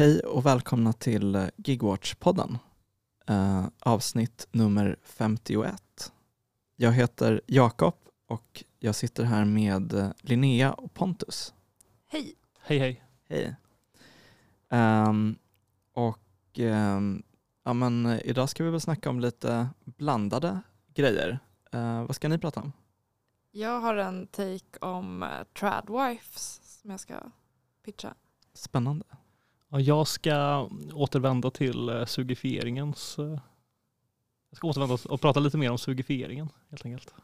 Hej och välkomna till Gigwatch-podden. Eh, avsnitt nummer 51. Jag heter Jakob och jag sitter här med eh, Linnea och Pontus. Hej! Hej hej. Hej. Ehm, och ehm, ja, men, eh, idag ska vi väl snacka om lite blandade grejer. Eh, vad ska ni prata om? Jag har en take om uh, tradwives som jag ska pitcha. Spännande. Ja, jag ska återvända till eh, sugifieringens... eh, Jag ska återvända och prata lite mer om sugifieringen helt enkelt.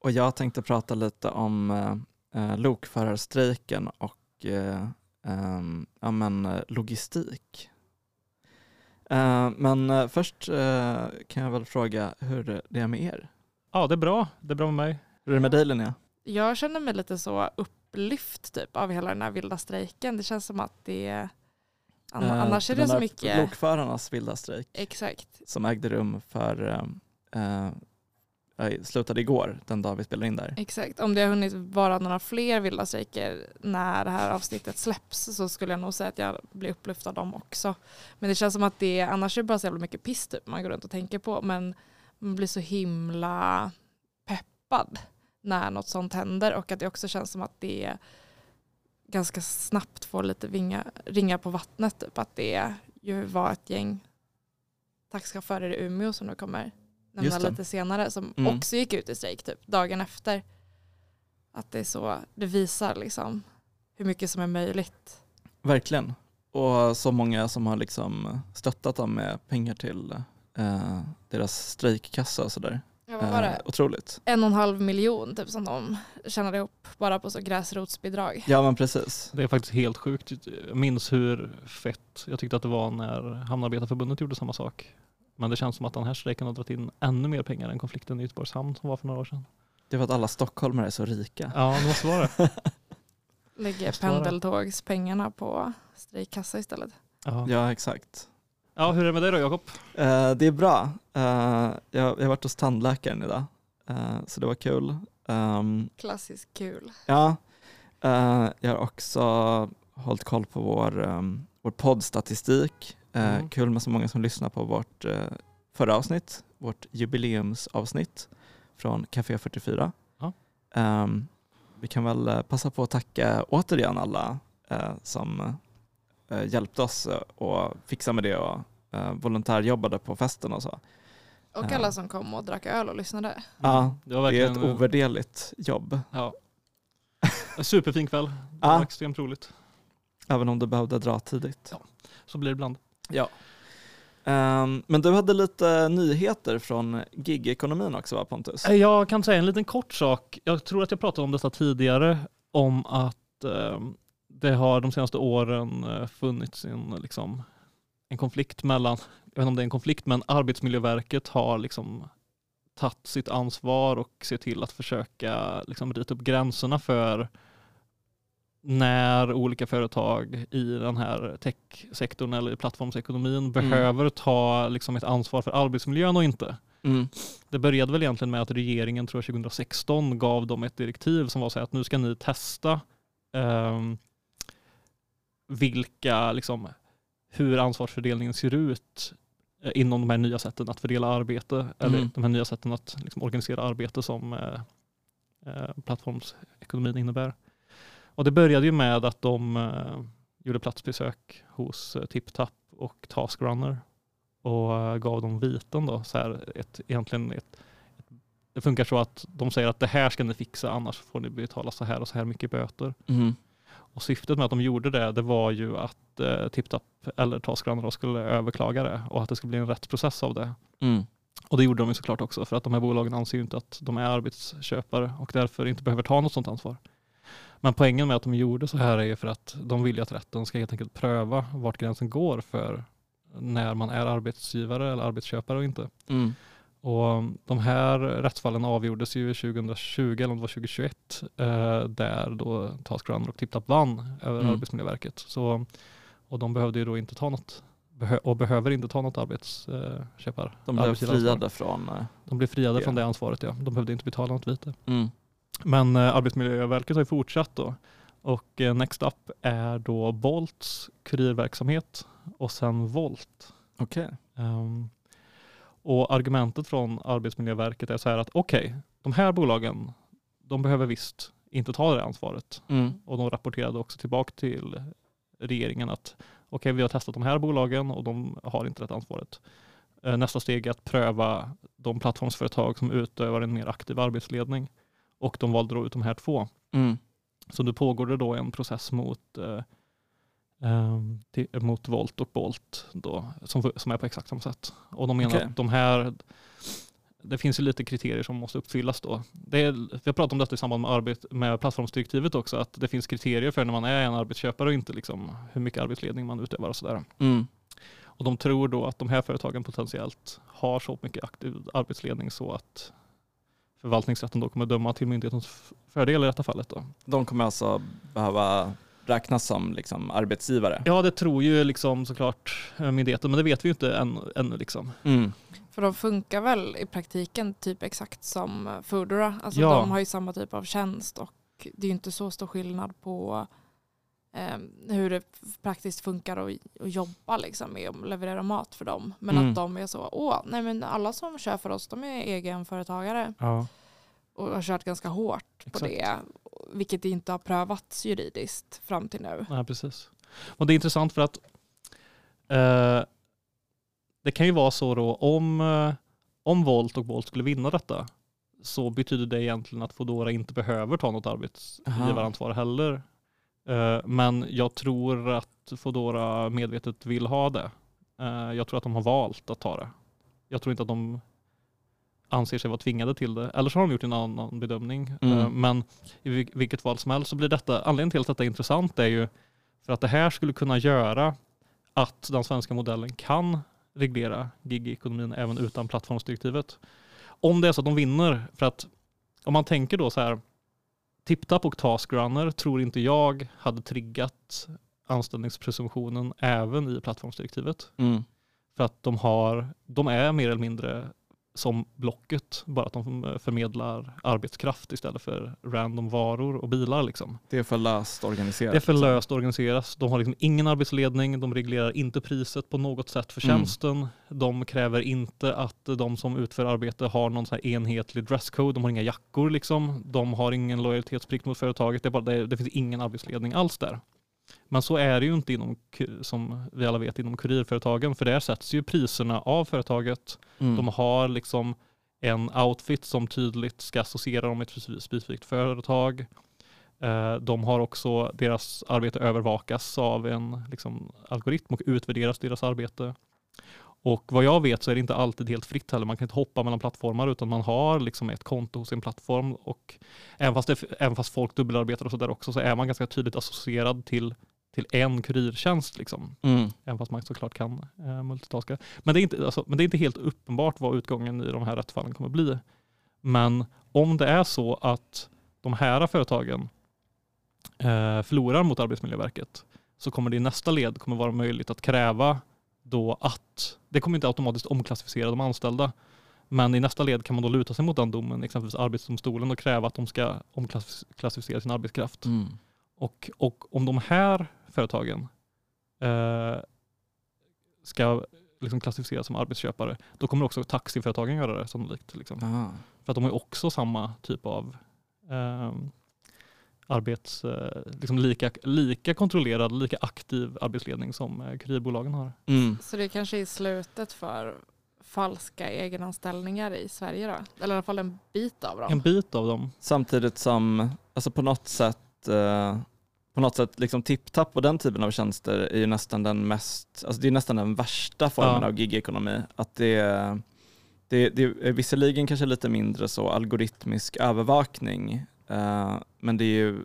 Och jag tänkte prata lite om eh, eh, lokförarstrejken och eh, ehm, ja, men, eh, logistik. Eh, men eh, först eh, kan jag väl fråga hur det är med er? Ja, det är bra. Det är bra med mig. Hur är det med dig Linnea? Jag känner mig lite så upplyft typ av hela den här vilda strejken. Det känns som att det är... Eh, annars är det så mycket... Lokförarnas vilda strejk Exakt. som ägde rum för eh, eh, slutade igår, den dag vi spelar in där. Exakt. Om det har hunnit vara några fler vilda strejker när det här avsnittet släpps så skulle jag nog säga att jag blir upplyft av dem också. Men det känns som att det annars är det bara så jävla mycket piss typ man går runt och tänker på. Men man blir så himla peppad när något sånt händer och att det också känns som att det ganska snabbt får lite vinga, ringa på vattnet. Typ. Att det ju var ett gäng taxichaufförer i Umeå som nu kommer nämna lite senare som Mm. också gick ut i strejk typ dagen efter. Att det är så, det visar liksom hur mycket som är möjligt. Verkligen. Och så många som har liksom stöttat dem med pengar till eh, deras strejkkassa och sådär. Ja, vad var Eh, det? otroligt. En och en halv miljon typ som de tjänade ihop bara på så gräsrotsbidrag. Ja men precis. Det är faktiskt helt sjukt. Jag minns hur fett jag tyckte att det var när Hamnarbetarförbundet gjorde samma sak. Men det känns som att den här strejken har dragit in ännu mer pengar än konflikten i Göteborgs hamn som var för några år sedan. Det var att alla stockholmare är så rika. Ja, det måste vara det. Lägger pendeltågspengarna på strejkkassa istället. Ja. Ja exakt. Ja, hur är det med dig då Jakob? Eh, det är bra. Eh, jag, jag har varit hos tandläkaren idag. Eh, så det var kul. Ehm, Klassiskt kul. Ja, jag har också hållit koll på vår, um, vår poddstatistik. Mm. Kul med så många som lyssnar på vårt uh, förra avsnitt, vårt jubileumsavsnitt från Café 44. Ja. Ehm, vi kan väl passa på att tacka återigen alla som hjälpte oss eh, och fixa med det och uh, volontärjobbade på festen och så. Och Ja. alla som kom och drack öl och lyssnade. Ja, Det var det är ett verkligen ovärderligt jobb, ja. en superfin kväll. Det Ja. var extremt roligt. även om du behövde dra tidigt. Ja. Så blir det ibland. Ehm, men du hade lite nyheter från gigekonomin också va Pontus? Eh, Jag kan säga en liten kort sak. Jag tror att jag pratade om detta tidigare, om att eh, det har de senaste åren eh, funnits en, liksom, en konflikt mellan, jag vet inte om det är en konflikt, men Arbetsmiljöverket har liksom tagit sitt ansvar och ser till att försöka liksom, rita upp gränserna för när olika företag i den här techsektorn eller i plattformsekonomin behöver ta liksom, ett ansvar för arbetsmiljön och inte. Mm. Det började väl egentligen med att regeringen, tror jag 2016, gav dem ett direktiv som var så här att nu ska ni testa ehm, vilka, liksom, hur ansvarsfördelningen ser ut eh, inom de här nya sätten att fördela arbete, eller Mm. de här nya sätten att liksom, organisera arbete som eh, eh, plattformsekonomin innebär. Och det började ju med att de eh, gjorde platsbesök hos eh, TipTap och Taskrunner och eh, gav dem viten då. Så här, ett, egentligen ett, ett, det funkar så att de säger att det här ska ni fixa annars får ni betala så här och så här mycket böter. Mm. Och syftet med att de gjorde det, det var ju att eh, TipTap eller Taskrunner då skulle överklaga det och att det skulle bli en rättsprocess av det. Mm. Och det gjorde de ju såklart också för att de här bolagen anser ju inte att de är arbetsköpare och därför inte behöver ta något sådant ansvar. Men poängen med att de gjorde så här är ju för att de vill ju att rätten ska helt enkelt pröva vart gränsen går för när man är arbetsgivare eller arbetsköpare och inte. Mm. Och de här rättsfallen avgjordes ju 2020 eller om det var 2021 eh, där då Taskrunner och TipTap vann över Mm. Arbetsmiljöverket. Så, och de behövde ju då inte ta något behö- och behöver inte ta något arbetsköpar. De blev friade från... eh, De blev friade det. från det ansvaret ja. De behövde inte betala något vite. Mm. Men eh, Arbetsmiljöverket har ju fortsatt då Och eh, Next Up är då Bolts kurirverksamhet och sen Volt. Okej. Ehm, och argumentet från Arbetsmiljöverket är så här att okej, de här bolagen, de behöver visst inte ta det ansvaret. Mm. Och de rapporterade också tillbaka till regeringen att okej, vi har testat de här bolagen och de har inte det ansvaret. Eh, Nästa steg är att pröva de plattformsföretag som utövar en mer aktiv arbetsledning. Och de valde då ut de här två. Mm. Så nu pågår det då en process mot, eh, till, mot Volt och Bolt då, som, som är på exakt samma sätt. Och de menar Okej. att de här, det finns ju lite kriterier som måste uppfyllas då. Det är, vi har pratat om detta i samband med, arbet, med plattformsdirektivet också, att det finns kriterier för när man är en arbetsköpare och inte liksom hur mycket arbetsledning man utövar och sådär. Mm. Och de tror då att de här företagen potentiellt har så mycket aktiv arbetsledning så att förvaltningsrätten då kommer döma till myndighetens fördel i detta fallet. Då. De kommer alltså behöva räknas som liksom arbetsgivare? Ja, det tror ju liksom såklart eh, myndigheten, men det vet vi ju inte än, ännu. Liksom. Mm. För de funkar väl i praktiken typ exakt som eh, Foodora. Alltså Ja. de har ju samma typ av tjänst och det är ju inte så stor skillnad på eh, hur det praktiskt funkar att, att jobba liksom, med att leverera mat för dem. Men Mm. att de är så, åh, nej men alla som kör för oss de är egenföretagare Ja. och har kört ganska hårt på Exakt. det. Vilket inte har prövats juridiskt fram till nu. Nej, precis. Och det är intressant för att eh, det kan ju vara så då om, eh, om Volt och Bolt skulle vinna detta så betyder det egentligen att Foodora inte behöver ta något arbetsgivaransvar heller. Eh, men jag tror att Foodora medvetet vill ha det. Eh, jag tror att de har valt att ta det. Jag tror inte att de anser sig vara tvingade till det. Eller så har de gjort en annan bedömning. Mm. Eh, Men i vil- vilket fall som helst så blir detta, anledningen till att detta är intressant är ju för att det här skulle kunna göra att den svenska modellen kan reglera gig-ekonomin även utan plattformsdirektivet. Om det är så att de vinner, för att om man tänker då så här, TipTap och Taskrunner tror inte jag hade triggat anställningspresumtionen även i plattformsdirektivet. Mm. För att de, har, de är mer eller mindre som Blocket, bara att de förmedlar arbetskraft istället för random varor och bilar. Liksom. Det är för löst organiserat. Det är för liksom. löst organiserat. De har liksom ingen arbetsledning, de reglerar inte priset på något sätt för Mm. tjänsten. De kräver inte att de som utför arbete har någon enhetlig dresscode. De har inga jackor liksom. De har ingen lojalitetsplikt mot företaget. Det, bara, det, det finns ingen arbetsledning alls där. Men så är det ju inte inom, som vi alla vet, inom kurirföretagen. För där sätts ju priserna av företaget. Mm. De har liksom en outfit som tydligt ska associera dem med ett speci- specifikt företag. Eh, De har också, deras arbete övervakas av en liksom, algoritm och utvärderas deras arbete. Och vad jag vet så är det inte alltid helt fritt heller. Man kan inte hoppa mellan plattformar utan man har liksom ett konto hos en plattform och även fast, det, även fast folk dubbelarbetar och sådär också så är man ganska tydligt associerad till, till en kurirtjänst. Liksom. Mm. Även fast man såklart kan eh, multitaska. Men det, är inte, alltså, men det är inte helt uppenbart vad utgången i de här rättsfallen kommer bli. Men om det är så att de här företagen eh, förlorar mot Arbetsmiljöverket så kommer det i nästa led kommer vara möjligt att kräva då att, det kommer inte automatiskt omklassificera de anställda, men i nästa led kan man då luta sig mot den domen, exempelvis Arbetsdomstolen och kräva att de ska omklassificera sin arbetskraft. Mm. Och, och om de här företagen eh, ska liksom klassificeras som arbetsköpare, då kommer också taxiföretagen göra det sannolikt. Liksom. Aha. För att de har också samma typ av eh, arbets, eh, liksom lika, lika kontrollerad, lika aktiv arbetsledning som eh, kurirbolagen har. Mm. Så det kanske är slutet för falska egenanställningar i Sverige då? Eller i alla fall en bit av dem. En bit av dem. Samtidigt som, alltså på något sätt, eh, på något sätt liksom tipptapp och den typen av tjänster är ju nästan den mest, alltså det är nästan den värsta formen Ja. av gigekonomi. Att det, det, det är visserligen kanske lite mindre så algoritmisk övervakning, eh, men det är ju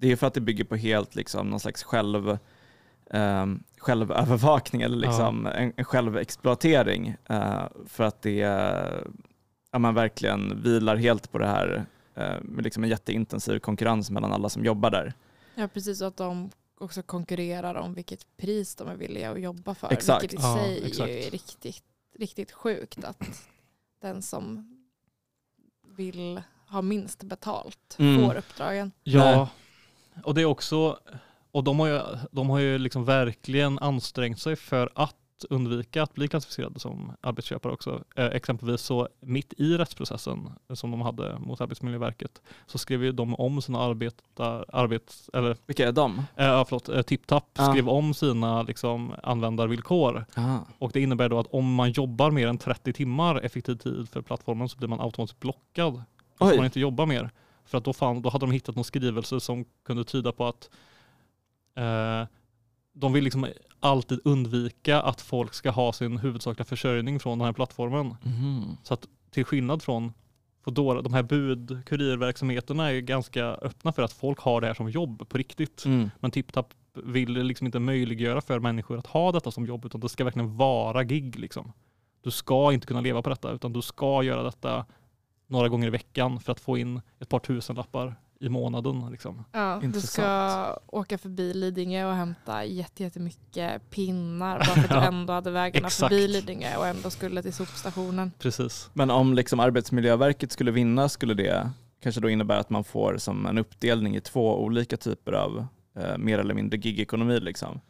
det är för att det bygger på helt liksom någon slags själv, eh, självövervakning eller liksom en, en självexploatering eh, för att det ja, man verkligen vilar helt på det här eh, med liksom en jätteintensiv konkurrens mellan alla som jobbar där. Ja precis, och att de också konkurrerar om vilket pris de är villiga att jobba för. Exakt. Vilket i Ja, sig exakt. är riktigt, riktigt sjukt att den som vill ha minst betalt Mm. får uppdragen. Ja, Och det är också, och de har ju, de har ju liksom verkligen ansträngt sig för att undvika att bli klassificerade som arbetsköpare också. Eh, exempelvis så mitt i rättsprocessen som de hade mot Arbetsmiljöverket så skrev ju de om sina arbetar, arbets, eller, Vilka är de? eh, ja, förlåt, eh, TipTap Ja. skrev om sina liksom, användarvillkor Ah. och det innebär då att om man jobbar mer än 30 timmar effektiv tid för plattformen så blir man automatiskt blockad. Då får man inte jobba mer. För att då, fan, då hade de hittat någon skrivelse som kunde tyda på att eh, de vill liksom alltid undvika att folk ska ha sin huvudsakliga försörjning från den här plattformen. Mhm. Så att till skillnad från Foodora, de här bud kurirverksamheterna är ganska öppna för att folk har det här som jobb på riktigt. Mm. Men TipTap vill liksom inte möjliggöra för människor att ha detta som jobb utan det ska verkligen vara gig. Liksom. Du ska inte kunna leva på detta utan du ska göra detta några gånger i veckan för att få in ett par tusen lappar i månaden. Liksom. Ja, du ska åka förbi Lidingö och hämta jätte- jättemycket pinnar bara för att du Ja, ändå hade vägarna exakt. förbi Lidingö och ändå skulle till sopstationen. Precis. Men om liksom Arbetsmiljöverket skulle vinna skulle det kanske då innebära att man får som en uppdelning i två olika typer av eh, mer eller mindre gigekonomi. Liksom.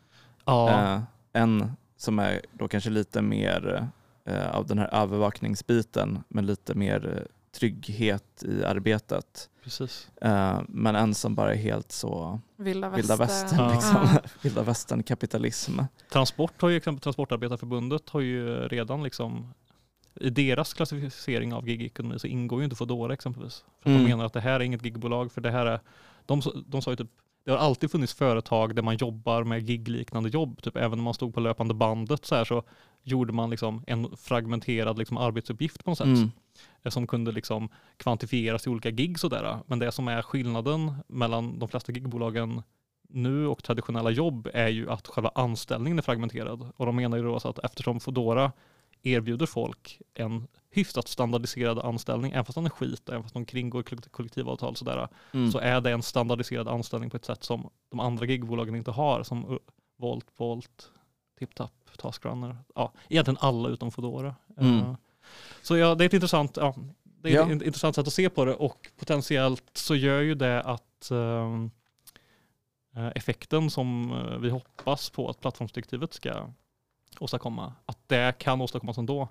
Ja, Eh, en som är då kanske lite mer eh, av den här övervakningsbiten men lite mer eh, trygghet i arbetet. Precis. Eh, men en som bara är helt så Vilda vilda västern. västern, Ja. liksom. Ja. vilda västern kapitalism. Transport har ju exempel Transportarbetarförbundet har ju redan liksom i deras klassificering av gigekonomi så ingår ju inte Foodora exempelvis. För Mm. de menar att det här är inget gigbolag för det här är, de, de sa ju typ, det har alltid funnits företag där man jobbar med gigliknande jobb, typ även när man stod på löpande bandet så här så gjorde man liksom en fragmenterad liksom arbetsuppgift på något sätt Mm. eh, som kunde liksom kvantifieras i olika gig sådär. Men det som är skillnaden mellan de flesta gigbolagen nu och traditionella jobb är ju att själva anställningen är fragmenterad. Och de menar ju då att eftersom Foodora erbjuder folk en hyfsat standardiserad anställning, även fast den är skit, även fast de kringgår kollekt- kollektivavtal sådär, Mm. så är det en standardiserad anställning på ett sätt som de andra gigbolagen inte har, som Volt, Volt, TipTap, Taskrunner, ja, egentligen alla utom Foodora. Mm. Eh, Så ja, det är ett intressant, ja, det är Ja. ett intressant sätt att se på det och potentiellt så gör ju det att eh, effekten som eh, vi hoppas på att plattformsdirektivet ska åstadkomma, att det kan åstadkommas ändå.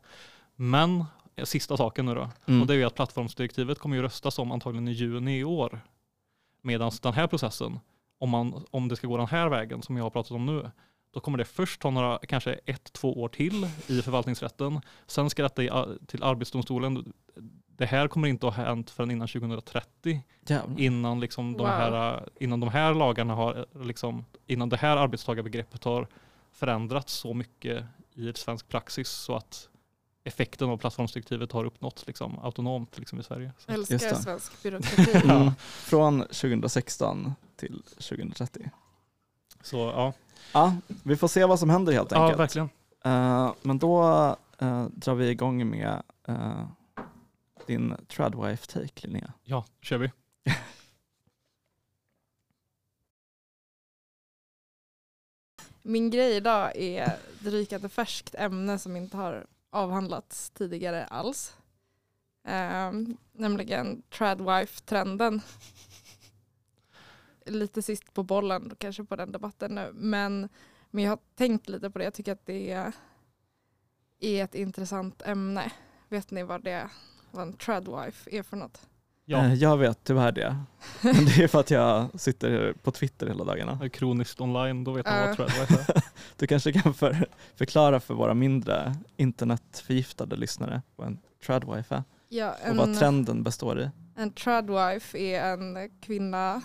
Men eh, sista saken nu då, Mm. och det är ju att plattformsdirektivet kommer ju röstas om antagligen i juni i år. Medan den här processen, om, man, om det ska gå den här vägen som jag har pratat om nu, då kommer det först ta några, kanske ett, två år till i förvaltningsrätten. Sen ska detta i, till Arbetsdomstolen. Det här kommer inte att ha hänt förrän innan 2030. Jävlar. Innan, liksom de, Wow. här, innan de här lagarna har, liksom, innan det här arbetstagarbegreppet har förändrats så mycket i ett svensk praxis så att effekten av plattformsdirektivet har uppnåtts liksom, autonomt liksom, i Sverige. Så. Älskar det. svensk byråkrati. Mm. Från 2016 till 2030. Så ja, Ja, vi får se vad som händer helt ja enkelt. verkligen. Eh, men då eh, drar vi igång med eh, din Tradwife-take Linnea. Ja, kör vi. Min grej idag är ett rykande färskt ämne som inte har avhandlats tidigare alls. Um, nämligen tradwife-trenden. Lite sist på bollen kanske på den debatten nu. Men, men jag har tänkt lite på det. Jag tycker att det är, är ett intressant ämne. Vet ni vad, det, vad en tradwife är för något? Ja, Eh, jag vet tyvärr det. Men det är för att jag sitter på Twitter hela dagarna. är kroniskt online, då vet man Ja. vad Tradwife är. Du kanske kan för, förklara för våra mindre internetförgiftade lyssnare vad en Tradwife är Ja, och vad trenden består i. En tradwife är en kvinna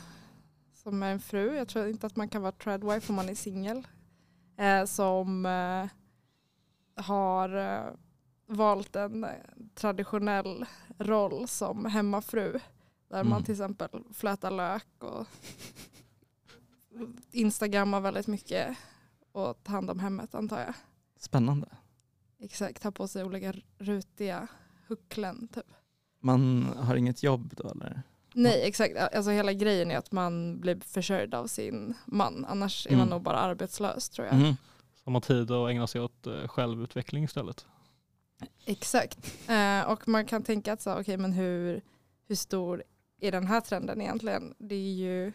som är en fru. Jag tror inte att man kan vara tradwife om man är singel. Eh, som eh, har eh, valt en traditionell roll som hemmafru. Där man Mm. till exempel flätar lök och instagrammar väldigt mycket och tar hand om hemmet antar jag. Spännande. Exakt, tar på sig olika rutiga hucklen typ. Man har inget jobb då eller? Nej exakt, alltså hela grejen är att man blir försörjd av sin man. Annars är man Mm. nog bara arbetslös tror jag. Mhm. Som har tid att ägna sig åt eh, självutveckling istället. Exakt. Eh, och man kan tänka att så, okej men hur, hur stor är den här trenden egentligen? Det är ju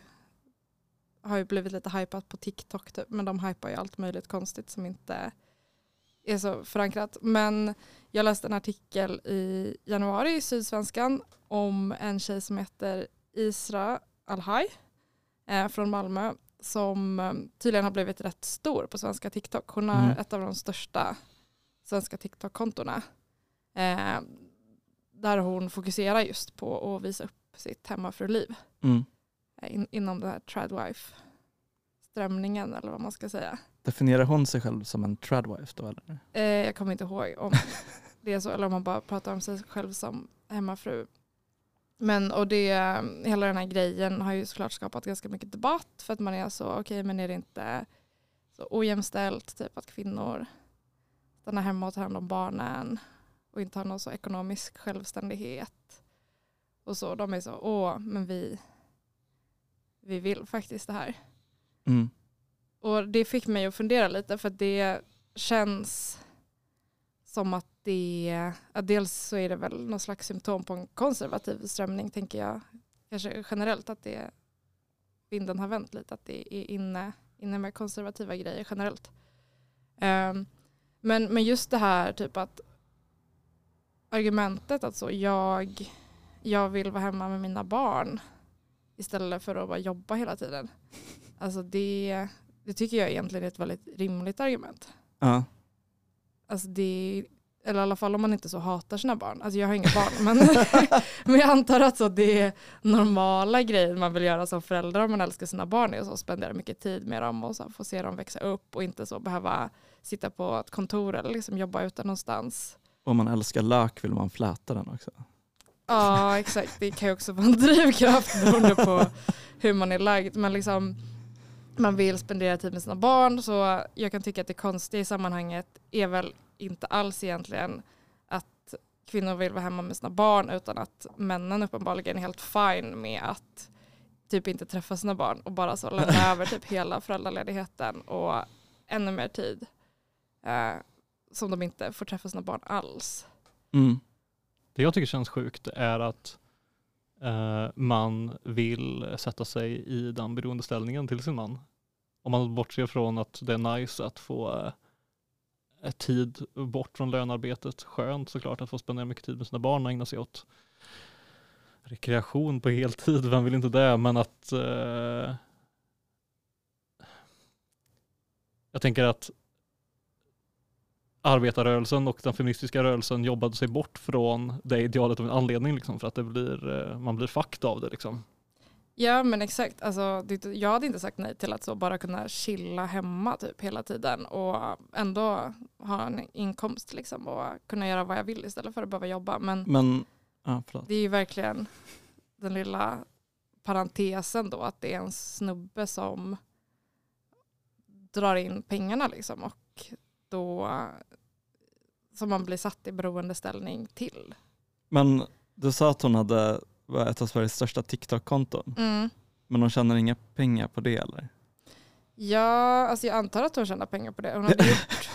har ju blivit lite hypat på TikTok typ, men de hypar ju allt möjligt konstigt som inte är så förankrat. Men jag läste en artikel i januari i Sydsvenskan om en tjej som heter Isra Alhaj eh, från Malmö som eh, tydligen har blivit rätt stor på svenska TikTok. Hon har Mm. ett av de största svenska TikTok-kontona. Eh, där hon fokuserar just på att visa upp sitt hemmafruliv Mm. eh, in, inom den här tradwife-strömningen eller vad man ska säga. Definierar hon sig själv som en tradwife då eller? Eh, jag kommer inte ihåg om det är så eller om man bara pratar om sig själv som hemmafru. Men och det, hela den här grejen har ju såklart skapat ganska mycket debatt för att man är så, okej men är det inte så ojämställt typ att kvinnor stannar hemma och tar hand om barnen och inte har någon så ekonomisk självständighet. Och så, de är så, åh men vi, vi vill faktiskt det här. Mm. Och det fick mig att fundera lite för att det känns som att det, att dels så är det väl någon slags symptom på en konservativ strömning tänker jag. Kanske generellt att det vinden har vänt lite, att det är inne, inne med konservativa grejer generellt. Ehm, men, men just det här typ att argumentet att så jag, jag vill vara hemma med mina barn istället för att bara jobba hela tiden. Alltså det, det tycker jag egentligen är ett väldigt rimligt argument. Ja. Alltså det, eller i alla fall om man inte så hatar sina barn. Alltså jag har inga barn men, men jag antar att så det är normala grejer man vill göra som förälder om man älskar sina barn är att så spendera mycket tid med dem och så få se dem växa upp och inte så behöva sitta på ett kontor eller liksom jobba ute någonstans. Om man älskar lök vill man fläta den också. Ja exakt, det kan ju också vara en drivkraft beroende på hur man är lagd. Men liksom, man vill spendera tid med sina barn så jag kan tycka att det konstiga i sammanhanget är väl inte alls egentligen att kvinnor vill vara hemma med sina barn utan att männen uppenbarligen är helt fine med att typ inte träffa sina barn och bara så lämna över typ hela föräldraledigheten och ännu mer tid eh, som de inte får träffa sina barn alls. Mm. Det jag tycker känns sjukt är att eh, man vill sätta sig i den beroendeställningen till sin man. Om man bortser från att det är nice att få eh, tid bort från lönearbetet. Skönt såklart att få spendera mycket tid med sina barn och ägna sig åt rekreation på heltid. Vem vill inte det? Men att eh, jag tänker att arbetarrörelsen och den feministiska rörelsen jobbade sig bort från det idealet av en anledning liksom, för att det blir, eh, man blir fucked av det. Liksom. Ja men exakt, alltså, det, jag hade inte sagt nej till att så bara kunna chilla hemma typ hela tiden och ändå ha en inkomst liksom och kunna göra vad jag vill istället för att behöva jobba. Men Men, förlåt. det är ju verkligen den lilla parentesen då att det är en snubbe som drar in pengarna liksom och då som man blir satt i beroendeställning till. Men du sa att hon hade var ett av Sveriges största TikTok-konton. Mm. Men hon tjänar inga pengar på det eller? Ja, alltså jag antar att hon tjänar pengar på det. Hon hade gjort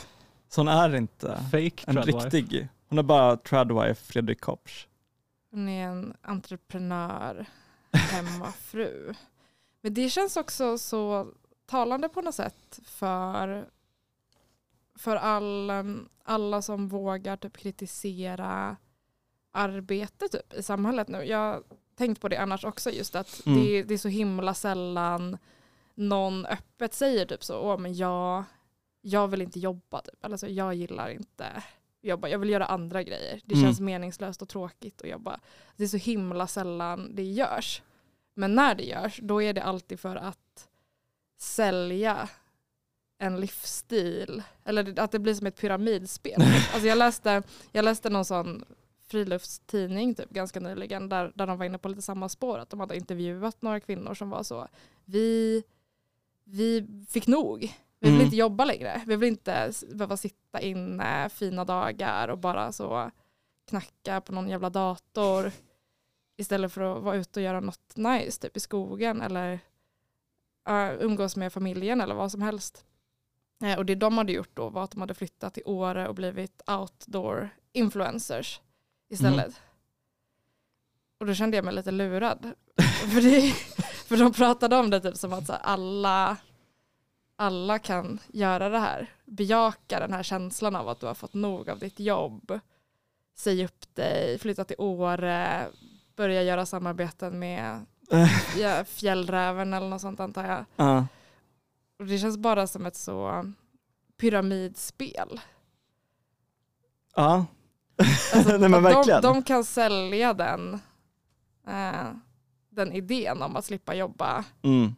Så hon är inte Fake en riktig, hon är bara tradwife Fredrik Kopsch. Hon är en entreprenör, hemmafru. Men det känns också så talande på något sätt för, för all, alla som vågar typ kritisera arbete typ, i samhället nu. Jag har tänkt på det annars också, just att Mm. det, det är så himla sällan någon öppet säger typ så, åh men jag, jag vill inte jobba typ. Eller så, jag gillar inte jobba, jag vill göra andra grejer. Det Mm. känns meningslöst och tråkigt att jobba. Det är så himla sällan det görs. Men när det görs, då är det alltid för att sälja en livsstil. Eller att det blir som ett pyramidspel. Alltså jag, läste, jag läste någon sån friluftstidning typ ganska nyligen där, där de var inne på lite samma spår. Att de hade intervjuat några kvinnor som var så, vi, vi fick nog. Vi vill Mm. inte jobba längre. Vi vill inte behöva sitta inne fina dagar och bara så knacka på någon jävla dator istället för att vara ute och göra något nice typ i skogen eller uh, umgås med familjen eller vad som helst. Eh, och det de hade gjort då var att de hade flyttat till Åre och blivit outdoor influencers istället. Och då kände jag mig lite lurad. För det, För de pratade om det typ som att så alla, alla kan göra det här. Bejaka den här känslan av att du har fått nog av ditt jobb. Säg upp dig, flytta till Åre, börja göra samarbeten med ja, Fjällräven eller något sånt antar jag. Ja. Och det känns bara som ett så pyramidspel. Ja. Alltså, Nej, men att de, verkligen. de kan sälja den, eh, den idén om att slippa jobba Mm.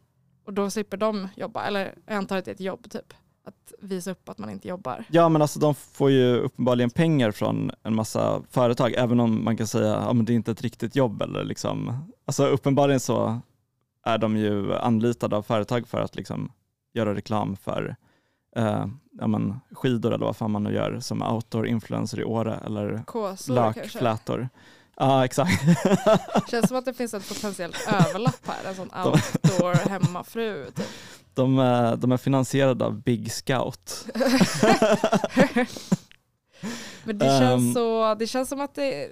och då slipper de jobba. Eller jag antar att det är ett jobb typ. Att visa upp att man inte jobbar. Ja men alltså de får ju uppenbarligen pengar från en massa företag även om man kan säga att ja, men det är inte ett riktigt jobb eller liksom. Alltså uppenbarligen så är de ju anlitade av företag för att liksom göra reklam för eh, ja, men, skidor eller vad fan man nu gör som outdoor influencer i Åre eller Kåsor kanske. lökflätor. Ja exakt. Känns som att det finns ett potentiellt överlapp här. En sån outdoor hemmafru. Typ. De, är- de är finansierade av Big Scout. Men det känns, Ehm. så, det känns som att, det,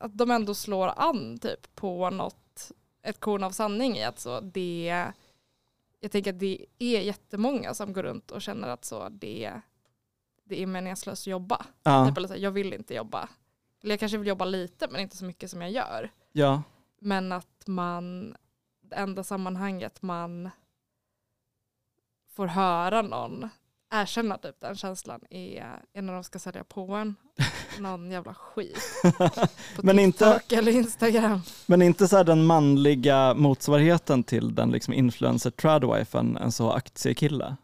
att de ändå slår an typ på något, ett korn av sanning i att så det, jag tänker att det är jättemånga som går runt och känner att så det, det är meningslöst att jobba. Ja, Typ, eller så, jag vill inte jobba. Eller jag kanske vill jobba lite men inte så mycket som jag gör. ja. Men att man, det enda sammanhanget man får höra någon erkänna typ den känslan är, är när de ska sälja på en någon jävla skit. På Men inte- TikTok eller Instagram. Men inte så den manliga motsvarigheten till den liksom influencer tradwifen, en så aktiekille.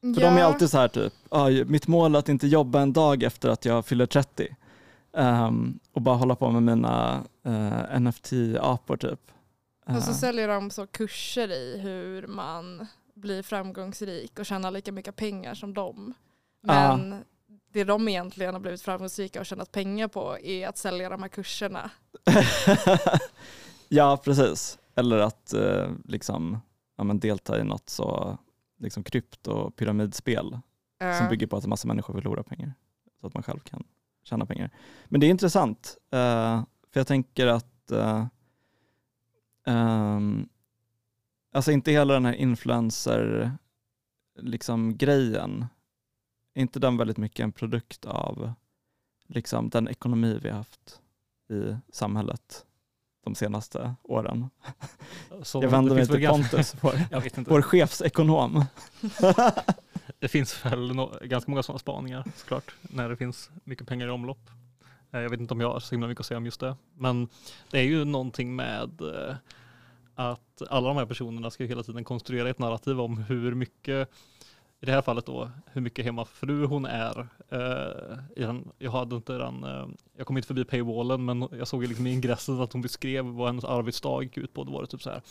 För de är alltid så här typ, "Ah, mitt mål är att inte jobba en dag efter att jag fyller 30. Ehm, och bara hålla på med mina eh, NFT-apor typ. Och så Eh, säljer de så kurser i hur man blir framgångsrik och tjänar lika mycket pengar som dem. Men det de egentligen har blivit framgångsrika och tjänat pengar på är att sälja de här kurserna. ja, precis. Eller att eh, liksom, ja, men delta i något så liksom krypto pyramidspel som Eh, bygger på att en massa människor förlorar pengar. Så att man själv kan tjäna pengar. Men det är intressant, eh, för jag tänker att eh, ehm, alltså inte hela den här influencer liksom grejen, är inte den väldigt mycket en produkt av liksom den ekonomi vi har haft i samhället de senaste åren? Så jag vänder mig till Pontus, vår, vår chefsekonom. Det finns väl no ganska många sådana spaningar såklart, när det finns mycket pengar i omlopp. Eh, Jag vet inte om jag har så himla mycket att säga om just det. Men det är ju någonting med eh, att alla de här personerna ska hela tiden konstruera ett narrativ om hur mycket, i det här fallet då, hur mycket hemmafru hon är. Eh, Jag hade inte den, eh, jag kom inte förbi paywallen men jag såg liksom i ingressen att hon beskrev vad hennes arbetsdag gick ut på. Då var det typ så här,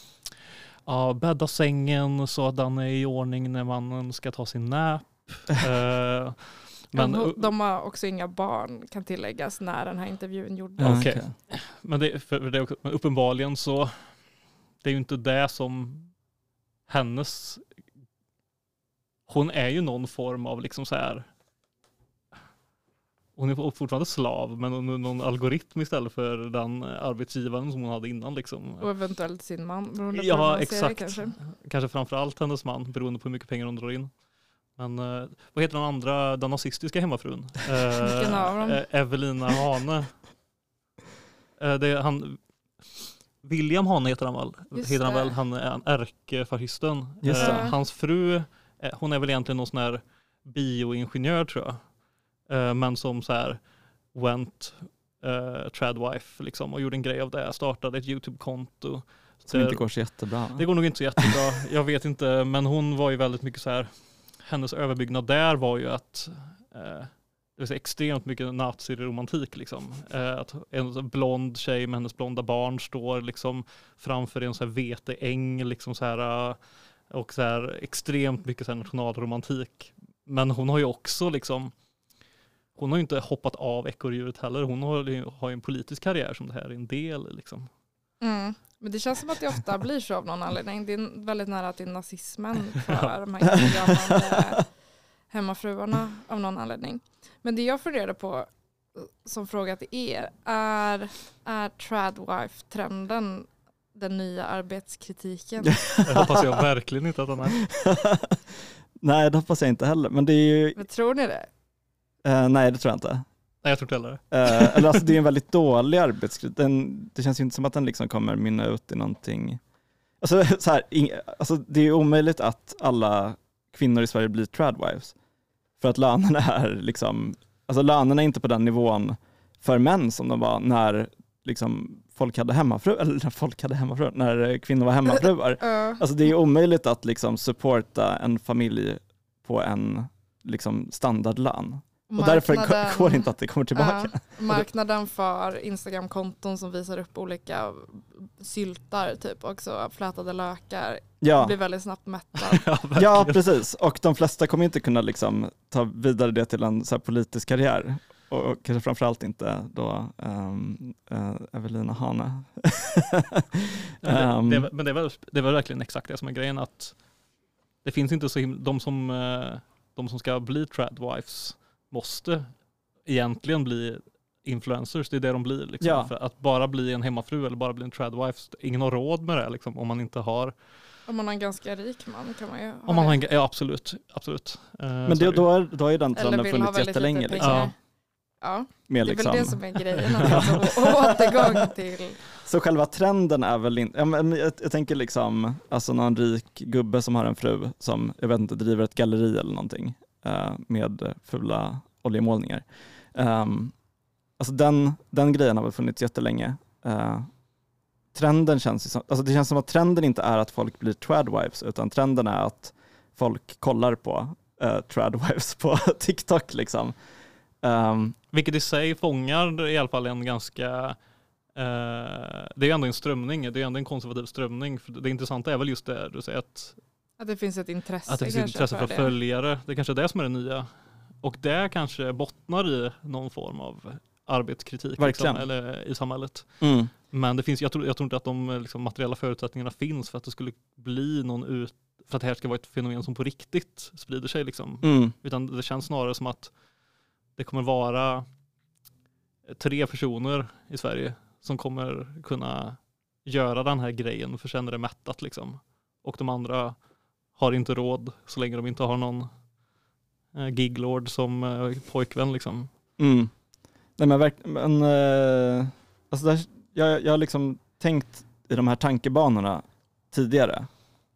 ja, bädda sängen så att den är i ordning när mannen ska ta sin nap. Eh, men, de, de har också inga barn kan tilläggas när den här intervjun gjordes. Okej. men, det, för det, men uppenbarligen så det är ju inte det som hennes hon är ju någon form av liksom så här hon är fortfarande slav men hon är någon algoritm istället för den arbetsgivaren som hon hade innan liksom. Och eventuellt sin man. beroende på hur Ja, man ser det exakt. Kanske. Kanske framförallt hennes man, beroende på hur mycket pengar hon drar in. Men eh, vad heter den andra, den nazistiska hemmafrun? Eh, Vilken av dem? eh, Evelina Hane. Eh, det är han, William Hane heter han väl? Just heter han väl? Han är en ärkefascisten. Eh, hans fru, eh, hon är väl egentligen någon sån här bioingenjör tror jag. Eh, men som så här went uh, tradwife liksom och gjorde en grej av det. Startade ett YouTube-konto. Som inte går så jättebra. det går nog inte så jättebra. Jag vet inte, men hon var ju väldigt mycket så här. Hennes överbyggnad där var ju att eh, det var så extremt mycket naziromantik liksom. Eh, att en blond tjej med hennes blonda barn står liksom framför en så här veteäng liksom så här eh, och så här extremt mycket så här nationalromantik. Men hon har ju också liksom hon har ju inte hoppat av ekorrhjulet heller. Hon har, ju- har ju en politisk karriär som det här är en del liksom. Mm. Men det känns som att det ofta blir så av någon anledning. Det är väldigt nära till nazismen för de här instagrammande hemmafruarna av någon anledning. Men det jag funderade på som fråga till er är, är tradwife-trenden den nya arbetskritiken. Det hoppas jag verkligen inte att han är. nej, det hoppas jag inte heller. Men det är ju, Men tror ni det? eh, nej det tror jag inte. Nej jag tror inte heller det. Eh, eller alltså det är en väldigt dålig arbetskritik. Den, det känns ju inte som att den liksom kommer mynna ut i någonting. Alltså, så här, ing, alltså det är omöjligt att alla kvinnor i Sverige blir tradwives. För att lönerna är liksom, alltså lönerna är inte på den nivån för män som de var när liksom folk hade hemmafru, eller när folk hade hemmafru, när kvinnor var hemmafruar. Alltså det är omöjligt att liksom supporta en familj på en liksom standardlön. Och därför går det inte att det kommer tillbaka. Ja, marknaden för Instagram-konton som visar upp olika syltar, typ också flätade lökar, Ja. blir väldigt snabbt mättad. Ja. Ja, precis. Och de flesta kommer inte kunna liksom ta vidare det till en så politisk karriär. Och, och kanske framförallt inte då um, Evelina Hane. Ja, det, Ehm, det, är- men det väl, det väl verkligen exakt det som är grejen att det finns inte så himla, de som, eh, de som ska bli tradwives måste egentligen bli influencers, det är det de blir. Liksom. Ja. För att bara bli en hemmafru eller bara bli en tradwife, ingen har råd med det liksom, om man inte har, Om man har en ganska rik man kan man ju ha om man har en, ja absolut, absolut. Eh, Men det, då, är, då har ju den trenden funnits jättelänge. Liksom, pengar. Ja, med det är liksom. väl det som är grejen. Alltså, återgång till... Så själva trenden är väl inte, jag, jag tänker liksom, alltså någon rik gubbe som har en fru som, jag vet inte, driver ett galleri eller någonting eh, med fula oljemålningar. Um, alltså den, den grejen har väl funnits jättelänge. Uh, trenden känns som, alltså det känns som att trenden inte är att folk blir tradwives utan trenden är att folk kollar på uh, tradwives på TikTok liksom. Um, Vilket i sig fångar i alla fall en ganska eh, det är ju ändå en strömning, det är ändå en konservativ strömning. För det intressanta är väl just det du säger att Att det finns ett intresse, Att det finns ett intresse för det. följare. Det är kanske är det som är det nya. Och det kanske bottnar i någon form av arbetskritik liksom, eller i samhället. mm. Men det finns, jag, tror, jag tror inte att de liksom, materiella förutsättningarna finns för att det skulle bli någon ut, för att det här ska vara ett fenomen som på riktigt sprider sig. Liksom. Mm. Utan det känns snarare som att det kommer vara tre personer i Sverige som kommer kunna göra den här grejen för sen är det mättat liksom. Och de andra har inte råd så länge de inte har någon eh, giglord som eh, pojkvän liksom. Mm. Nej men verkligen, men eh, alltså där, jag, jag har liksom tänkt i de här tankebanorna tidigare,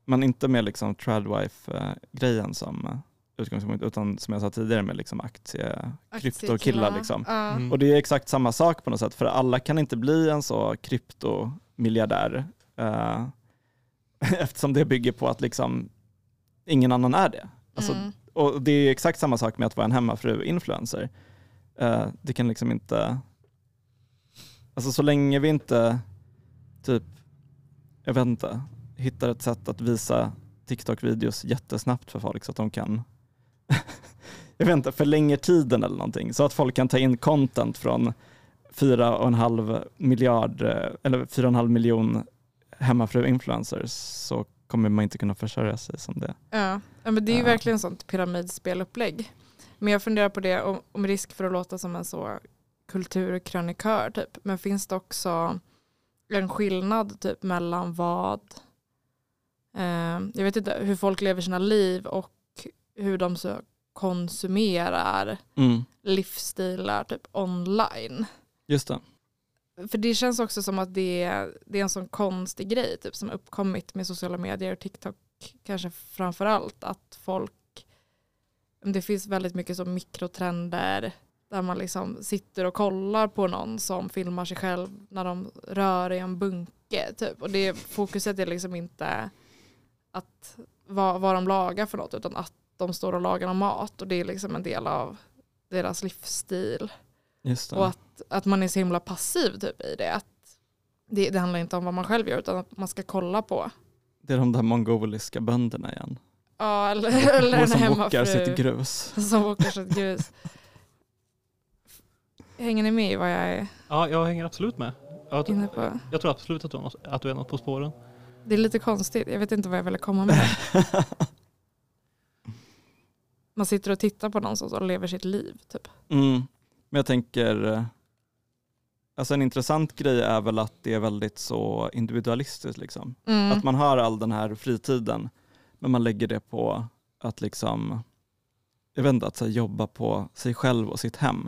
men inte med liksom tradwife-grejen eh, som utgångspunkt, utan som jag sa tidigare med liksom aktie, kryptokillar liksom. Ja. Mm. Och det är exakt samma sak på något sätt, för alla kan inte bli en så kryptomiljardär eh, eftersom det bygger på att liksom ingen annan är det. Alltså, Mm. och det är exakt samma sak med att vara en hemmafru-influencer. Eh, det kan liksom inte, alltså så länge vi inte typ, jag vet inte, hittar ett sätt att visa TikTok-videos jättesnabbt för folk så att de kan, jag vet inte, förlänger tiden eller någonting. Så att folk kan ta in content från fyra och en halv miljard, eh, eller fyra och en halv miljon hemmafru-influencers så kommer man inte kunna försörja sig som det. Ja. men det är ju Ja. verkligen sånt pyramidspelupplägg. Men jag funderar på det om, om risk för att låta som en så kulturkrönikör typ. Men finns det också en skillnad typ mellan vad, eh, jag vet inte, hur folk lever sina liv och hur de konsumerar Mm. livsstilar typ online. Just det. För det känns också som att det är, det är en sån konstig grej typ, som uppkommit med sociala medier och TikTok kanske framför allt att folk, det finns väldigt mycket som mikrotrender där man liksom sitter och kollar på någon som filmar sig själv när de rör i en bunke typ. Och det fokuset är liksom inte att vad, vad de lagar för något utan att de står och lagar mat och det är liksom en del av deras livsstil. Just det. Och att, att man är så himla passiv typ i det. Att det, det handlar inte om vad man själv gör utan att man ska kolla på. Det är de där mongoliska bönderna igen. Ja, eller, eller en som bockar sitt hemmafru grus. som bockar sitt grus. Hänger ni med i vad jag är Ja, jag hänger absolut med. Jag, inne på? jag tror absolut att du, att du är något på spåren. Det är lite konstigt, jag vet inte vad jag ville komma med. Man sitter och tittar på någon som lever sitt liv typ. Mm. Men jag tänker, eh, alltså en intressant grej är väl att det är väldigt så individualistiskt liksom. Mm. Att man har all den här fritiden men man lägger det på att liksom, jag vet inte, att här, jobba på sig själv och sitt hem.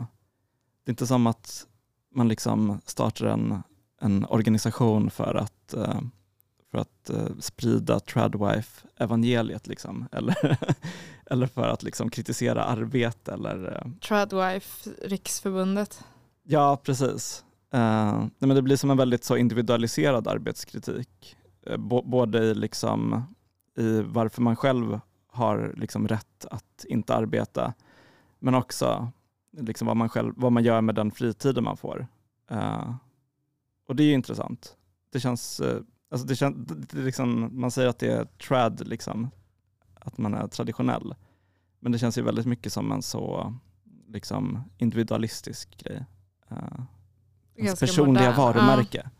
Det är inte som att man liksom startar en, en organisation för att, eh, för att eh, sprida tradwife-evangeliet liksom. eller, eller för att liksom kritisera arbete eller eh, Tradwife, Riksförbundet. Ja, precis. Eh, nej, men det blir som en väldigt så individualiserad arbetskritik. Uh, både i, liksom, i varför man själv har liksom rätt att inte arbeta, men också liksom vad, man själv, vad man gör med den fritiden man får. Eh, och det är ju intressant. Det känns, eh, alltså det känns det, liksom, man säger att det är trad, liksom, att man är traditionell. Men det känns ju väldigt mycket som en så liksom, individualistisk grej. Uh, ens personliga modern. varumärke. Ja.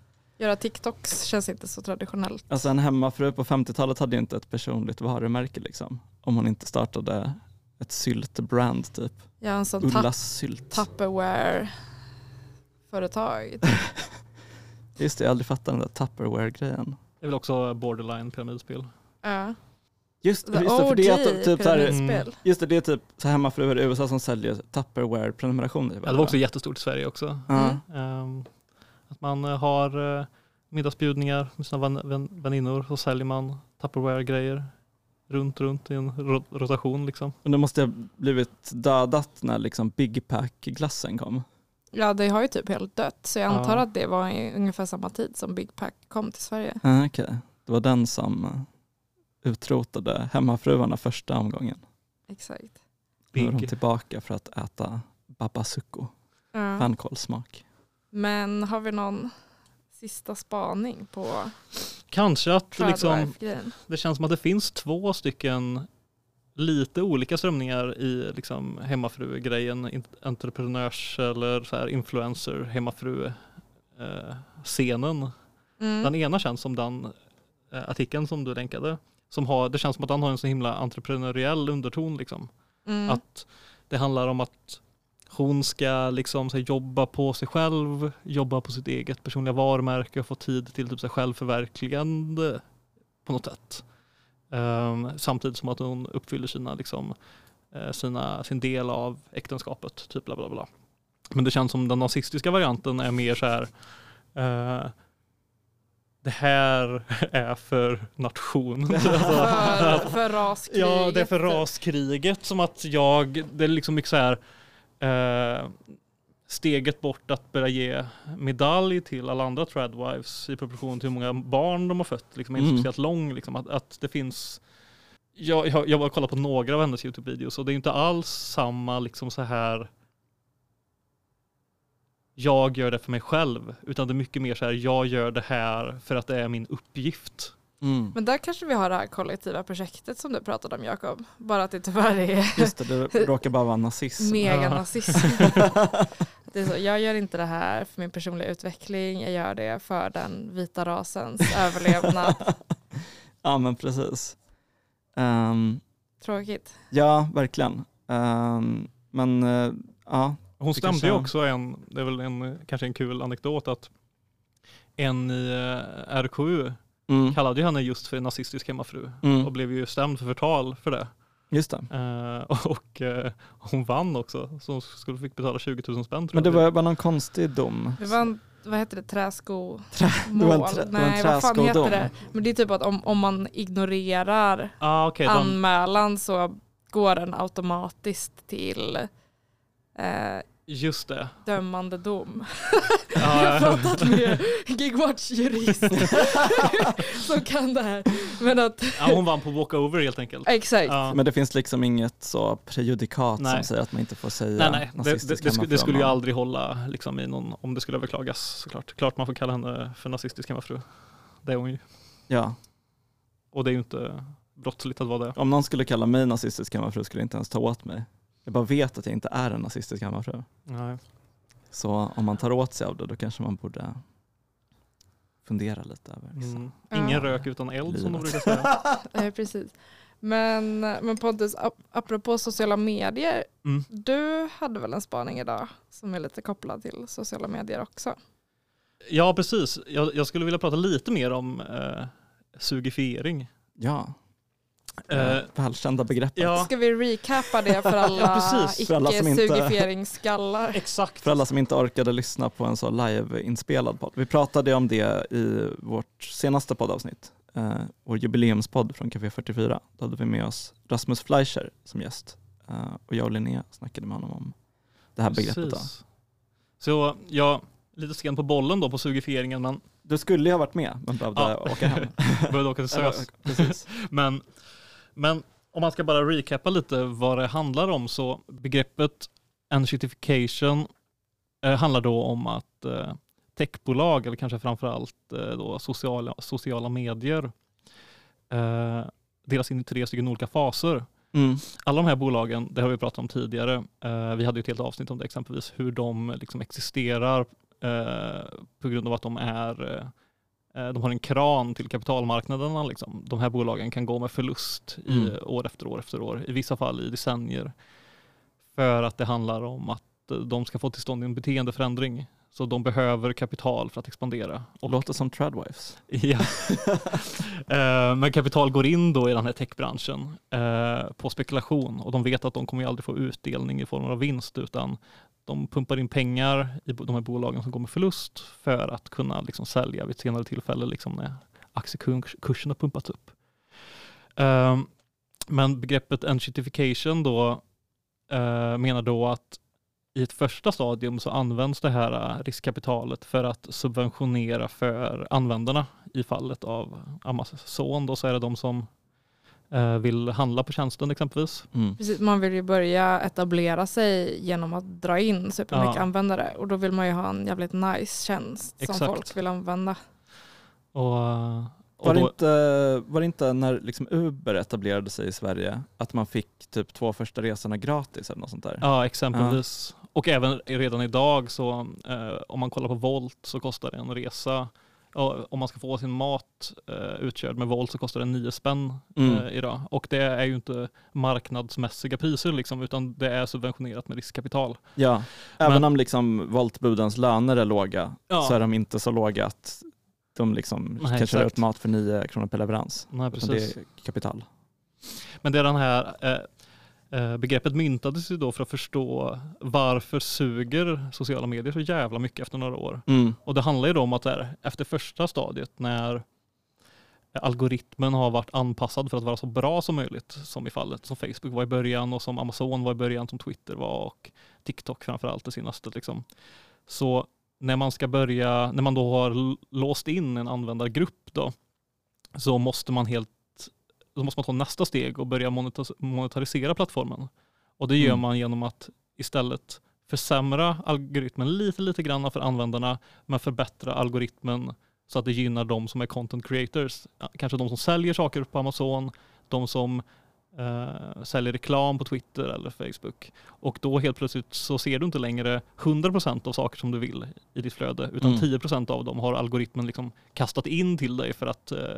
Göra TikToks känns inte så traditionellt. Alltså en hemmafru på 50-talet hade ju inte ett personligt varumärke liksom. Om hon inte startade ett syltbrand typ. Ja, en sån Ullas sylt. Tupperware-företag. Just det, jag har aldrig fattat den där Tupperware-grejen. Det är väl också borderline pyramidspel. ja. Just, just det, för det är att typ så här, pyramidspel. just det, det är typ så hemmafruar i USA som säljer Tupperware-prenumerationer. Ja, det var också jättestort i Sverige också. Mm. Ehm, att man eh, har uh, middagsbjudningar med sina vän, vän, väninnor och säljer man Tupperware-grejer runt, runt i en ro rotation liksom. Men det måste ha blivit dödat när liksom Big Pack-glassen kom. Ja, det har ju typ helt dött. Så jag antar Ja. att det var i ungefär samma tid som Big Pack kom till Sverige. Ah, Okej, det var den som utrotade hemmafruarna första omgången. Exakt. Nu är de tillbaka för att äta babasuko, Ja. fänkålssmak. Men har vi någon sista spaning på Kanske att liksom, det känns som att det finns två stycken lite olika strömningar i liksom hemmafru-grejen, entreprenörs eller så här influencer hemmafru-scenen. Mm. Den ena känns som den eh, artikeln som du länkade. Som har, det känns som att den har en så himla entreprenöriell underton. Liksom. Mm. Att det handlar om att hon ska liksom så här, jobba på sig själv, jobba på sitt eget personliga varumärke och få tid till typ, så här, självförverkligande på något sätt. Ehm, samtidigt som att hon uppfyller sina, liksom, eh, sina, sin del av äktenskapet. Typ bla bla bla. Men det känns som den nazistiska varianten är mer så här eh, det här är för nation. för, för raskriget. Ja, det är för raskriget som att jag, det är liksom mycket så här eh, steget bort att börja ge medalj till alla andra tradwives i proportion till hur många barn de har fött, liksom är inte Mm. speciellt lång. Liksom, att, att det finns jag, jag, jag har kollat på några av hennes Youtube-videos och det är inte alls samma liksom så här jag gör det för mig själv, utan det är mycket mer så här jag gör det här för att det är min uppgift. Mm. Men där kanske vi har det här kollektiva projektet som du pratade om Jakob. Bara att det tyvärr är Just det, det råkar bara vara nazism. meganazism. Det är så, jag gör inte det här för min personliga utveckling, jag gör det för den vita rasens överlevnad. ja men precis. Ehm, Tråkigt. ja, verkligen. Ehm, men eh, ja, Hon stämde kanske- ju också en, det är väl en, kanske en kul anekdot att en i eh, RKU mm, kallade ju henne just för en nazistisk hemmafru och mm, blev ju stämd för förtal för det. Just det. Eh, och eh, hon vann också, så hon skulle fick betala 20 000 spänn tror Men det jag. var bara någon konstig dom. Det var en, vad heter det, träsko? Trä, det var en, trä, det var en Nej, vad fan heter det? Men det är typ att om, om man ignorerar ah, okay, anmälan så går den automatiskt till eh, Just det. dömande dom. Ja, Jag har pratat med Gigwatch-jurist som kan det här. Men att, ja, hon vann på walkover helt enkelt. exakt. Ja. Men det finns liksom inget så prejudikat som Nej. säger att man inte får säga Nej, nej. Det, det, det, skulle, det skulle ju aldrig hålla liksom, i någon, om det skulle överklagas såklart. Klart man får kalla henne för nazistisk hemmafru. Det är hon ju. Ja, Och det är ju inte brottsligt att vara det. om någon skulle kalla mig nazistisk hemmafru skulle jag inte ens ta åt mig. Jag bara vet att jag inte är en nazistisk hemmafru. Nej. Så om man tar åt sig av det då kanske man borde fundera lite över vissa. Mm. Ingen Ja. rök utan eld som de Livet. brukar säga. Nej, precis. Men, men Pontus, ap- apropå sociala medier. Mm. Du hade väl en spaning idag som är lite kopplad till sociala medier också? Ja, precis. Jag, jag skulle vilja prata lite mer om eh, sugifiering. Ja, Eh, välkända begreppet. ja, Ska vi recappa det för alla, Ja, precis. För alla som inte- icke-sugifieringsskallar? exakt. För alla som inte orkade lyssna på en så live-inspelad podd. Vi pratade om det i vårt senaste poddavsnitt, eh, vår jubileumspodd från Café 44. Då hade vi med oss Rasmus Fleischer som gäst eh, och jag och Linnea snackade med honom om det här begreppet. Då. Precis. Så jag, lite sen på bollen då på sugifieringen, men Du skulle ju ha varit med men behövde Ja. åka hem. började åka till SÖS. Precis. Men, men om man ska bara recappa lite vad det handlar om så begreppet enshittification eh, handlar då om att eh, techbolag eller kanske framförallt eh, då sociala, sociala medier eh, delas in i tre stycken olika faser. Mm. Alla de här bolagen, det har vi pratat om tidigare, eh, vi hade ju ett helt avsnitt om det exempelvis, hur de liksom existerar eh, på grund av att de är eh, de har en kran till kapitalmarknaderna. Liksom. De här bolagen kan gå med förlust i, Mm. år efter år efter år, i vissa fall i decennier. För att det handlar om att eh, de ska få till stånd en beteendeförändring. Så de behöver kapital för att expandera. Och låter som Tradwives. Ja. Eh, Men kapital går in då i den här techbranschen eh, på spekulation och de vet att de kommer aldrig få utdelning i form av vinst utan de pumpar in pengar i de här bolagen som går med förlust för att kunna liksom sälja vid ett senare tillfälle liksom när aktiekursen har pumpats upp. Eh, Men begreppet enshittification då menar då att i ett första stadium så används det här eh, riskkapitalet för att subventionera för användarna. I fallet av Amazon då så är det de som eh, vill handla på tjänsten exempelvis. Mm. Precis, man vill ju börja etablera sig genom att dra in supermycket Ja. användare och då vill man ju ha en jävligt nice tjänst Exakt. som folk vill använda. Och, eh, och Var, det då, inte, var det inte när liksom Uber etablerade sig i Sverige att man fick typ två första resorna gratis eller något sånt där? Ja, exempelvis. Och även redan idag så eh, om man kollar på Volt så kostar det en resa ja, om man ska få sin mat eh, utkörd med Volt så kostar det 9 spänn Mm. eh, idag. Och det är ju inte marknadsmässiga priser liksom, utan det är subventionerat med riskkapital. Ja, även Men- om liksom Voltbudens löner är låga Ja. så är de inte så låga att de liksom Nej, kan köra ut mat för 9 kronor per leverans. Nej, precis. det är kapital. Men det är den här eh, begreppet myntades ju då för att förstå varför suger sociala medier så jävla mycket efter några år. Mm. Och det handlar ju då om att där, efter första stadiet när algoritmen har varit anpassad för att vara så bra som möjligt, som i fallet som Facebook var i början och som Amazon var i början, som Twitter var och TikTok framförallt det senaste. Liksom. Så när man ska börja, när man då har låst in en användargrupp då, så måste man helt då måste man ta nästa steg och börja monetarisera plattformen. Och det gör Mm. man genom att istället försämra algoritmen lite, lite grann för användarna, men förbättra algoritmen så att det gynnar de som är content creators. Kanske de som säljer saker på Amazon, de som eh, säljer reklam på Twitter eller Facebook. Och då helt plötsligt så ser du inte längre 100% av saker som du vill i ditt flöde, utan Mm. 10% av dem har algoritmen liksom kastat in till dig för att, eh,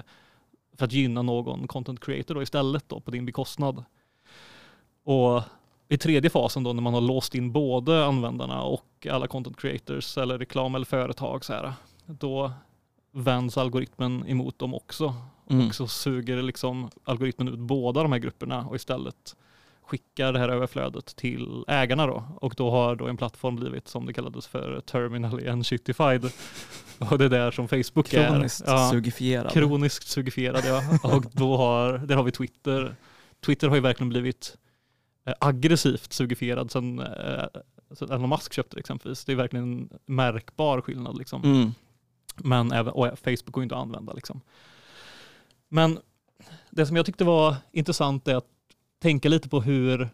för att gynna någon content creator då istället då på din bekostnad. Och i tredje fasen då när man har låst in både användarna och alla content creators eller reklam eller företag så här, då vänds algoritmen emot dem också. Mm. Och så suger liksom algoritmen ut båda de här grupperna och istället skickar det här överflödet till ägarna då. Och då har då en plattform blivit som det kallades för terminally unshittified. Och det är där som Facebook Kroniskt är. Ja, sugifierad. kroniskt sugifierad ja. Och då har, där har vi Twitter. Twitter har ju verkligen blivit eh, aggressivt sugifierad sen, eh, sen Elon Musk köpte det exempelvis. Det är verkligen en märkbar skillnad liksom. Mm. Men även, Facebook går ju inte att använda. Liksom. Men det som jag tyckte var intressant är att tänka lite på hur,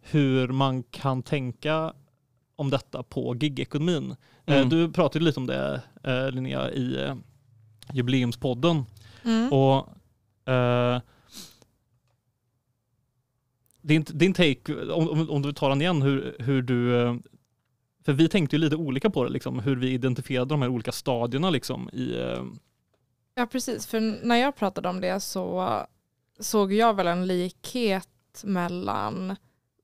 hur man kan tänka om detta på gigekonomin. Eh, Mm. Du pratade lite om det eh, Linnea i eh, jubileumspodden. Mm. Och eh, din, din take, om, om, du tar den igen, hur, hur du för vi tänkte ju lite olika på det, liksom, hur vi identifierade de här olika stadierna liksom, i, eh, Ja precis, för när jag pratade om det så såg jag väl en likhet mellan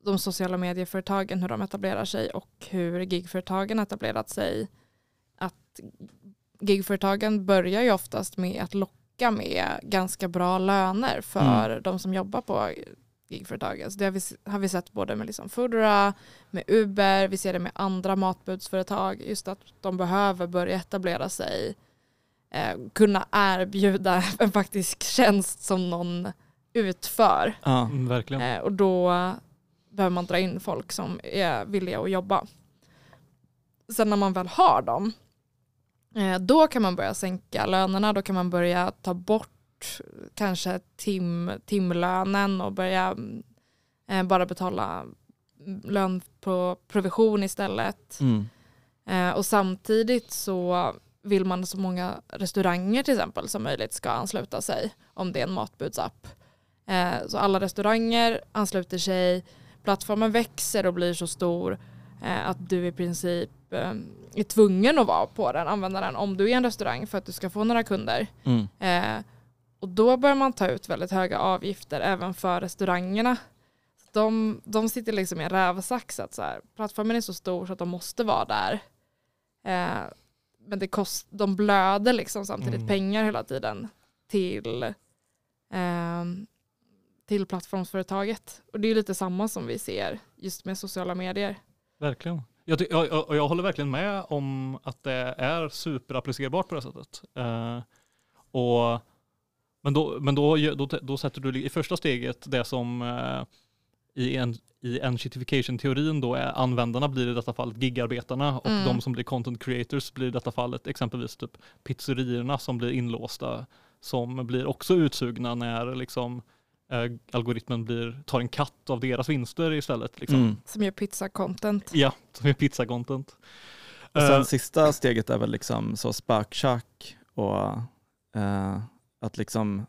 de sociala medieföretagen, hur de etablerar sig och hur gigföretagen etablerat sig att gigföretagen börjar ju oftast med att locka med ganska bra löner för Mm. de som jobbar på gigföretagen. Så det har vi, har vi sett både med liksom Foodora, med Uber, vi ser det med andra matbudsföretag. Just att de behöver börja etablera sig, eh, kunna erbjuda en faktisk tjänst som någon utför. Ja. Mm, verkligen. Eh, och då behöver man dra in folk som är villiga att jobba. Sen när man väl har dem, eh, då kan man börja sänka lönerna. Då kan man börja ta bort kanske tim, timlönen och börja mm, eh, bara betala mm, lön på provision istället. Mm. Eh, och samtidigt så vill man så många restauranger till exempel som möjligt ska ansluta sig om det är en matbudsapp. Eh, så alla restauranger ansluter sig, plattformen växer och blir så stor eh, att du i princip eh, är tvungen att vara på den, använda den om du är en restaurang för att du ska få några kunder. Mm. Eh, och då börjar man ta ut väldigt höga avgifter även för restaurangerna. De, de sitter liksom i en rävsax. Att så här, plattformen är så stor så att de måste vara där. Eh, men det kost, de blöder liksom samtidigt Mm. pengar hela tiden till, eh, till plattformsföretaget. Och det är lite samma som vi ser just med sociala medier. Verkligen. Jag, jag, jag, håller verkligen med om att det är superapplicerbart på det sättet. Eh, och, men då, men då, då, då sätter du i första steget det som eh, i, en, i enshittification-teorin då är användarna blir i detta fallet gigarbetarna och Mm. de som blir content creators blir i detta fallet exempelvis typ pizzerierna som blir inlåsta som blir också utsugna när liksom algoritmen blir, tar en katt av deras vinster istället. Liksom. Mm. Som gör pizza-content. Ja, som är pizza-content. Och sen Eh, sista steget är väl liksom så spökkök och eh, att liksom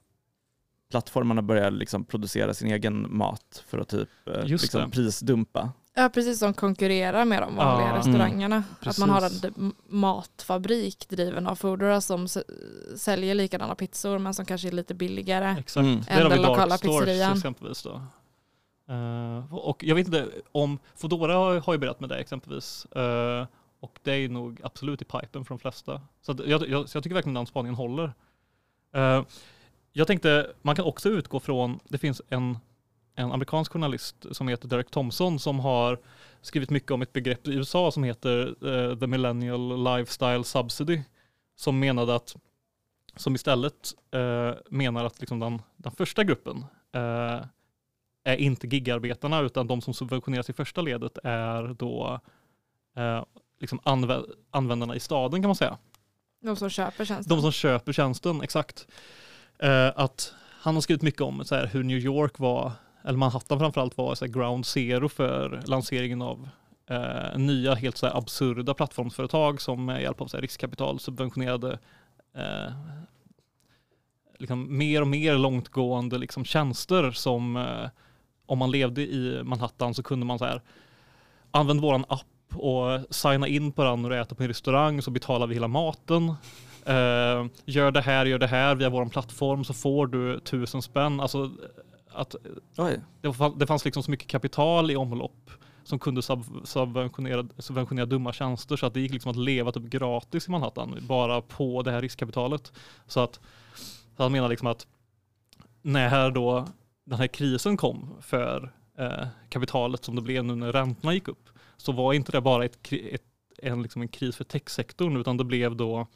plattformarna börjar liksom producera sin egen mat för att typ eh, Just liksom prisdumpa. Ja, precis som konkurrerar med de vanliga Ja. restaurangerna. Att man har en d- matfabrik driven av Foodora som säljer likadana pizzor men som kanske är lite billigare. Exakt. Mm. Än vi den Dark lokala Stores pizzerian. exempelvis. Då. Eh, och jag vet inte om Foodora har, har ju börjat med det exempelvis. Eh, och det är nog absolut i pipen för de flesta. Så, att jag, jag, så jag tycker verkligen den spaningen håller. Eh, jag tänkte, man kan också utgå från, det finns en, en amerikansk journalist som heter Derek Thompson som har skrivit mycket om ett begrepp i USA som heter eh, The Millennial Lifestyle Subsidy. Som menade att, som istället eh, menar att liksom den, den första gruppen eh, är inte gigarbetarna utan de som subventioneras i första ledet är då liksom anvä- användarna i staden kan man säga. De som köper tjänsten. De som köper tjänsten, exakt. Att han har skrivit mycket om så här, hur New York var, eller Manhattan framförallt var så här, ground zero för lanseringen av eh, nya helt så här, absurda plattformsföretag som med hjälp av så här, riskkapital subventionerade eh, liksom, mer och mer långtgående liksom, tjänster som eh, om man levde i Manhattan så kunde man så här använd våran app och signa in på den när du äter på en restaurang så betalar vi hela maten. Eh, gör det här, gör det här via vår plattform så får du tusen spänn. Alltså, att det, fann- det fanns liksom så mycket kapital i omlopp som kunde sub, subventionera, subventionera dumma tjänster så att det gick liksom att leva typ gratis i Manhattan bara på det här riskkapitalet. Så att så han menar liksom att när då den här krisen kom för eh, kapitalet som det blev nu när räntorna gick upp så var inte det bara ett, ett, en, liksom en kris för techsektorn utan det blev då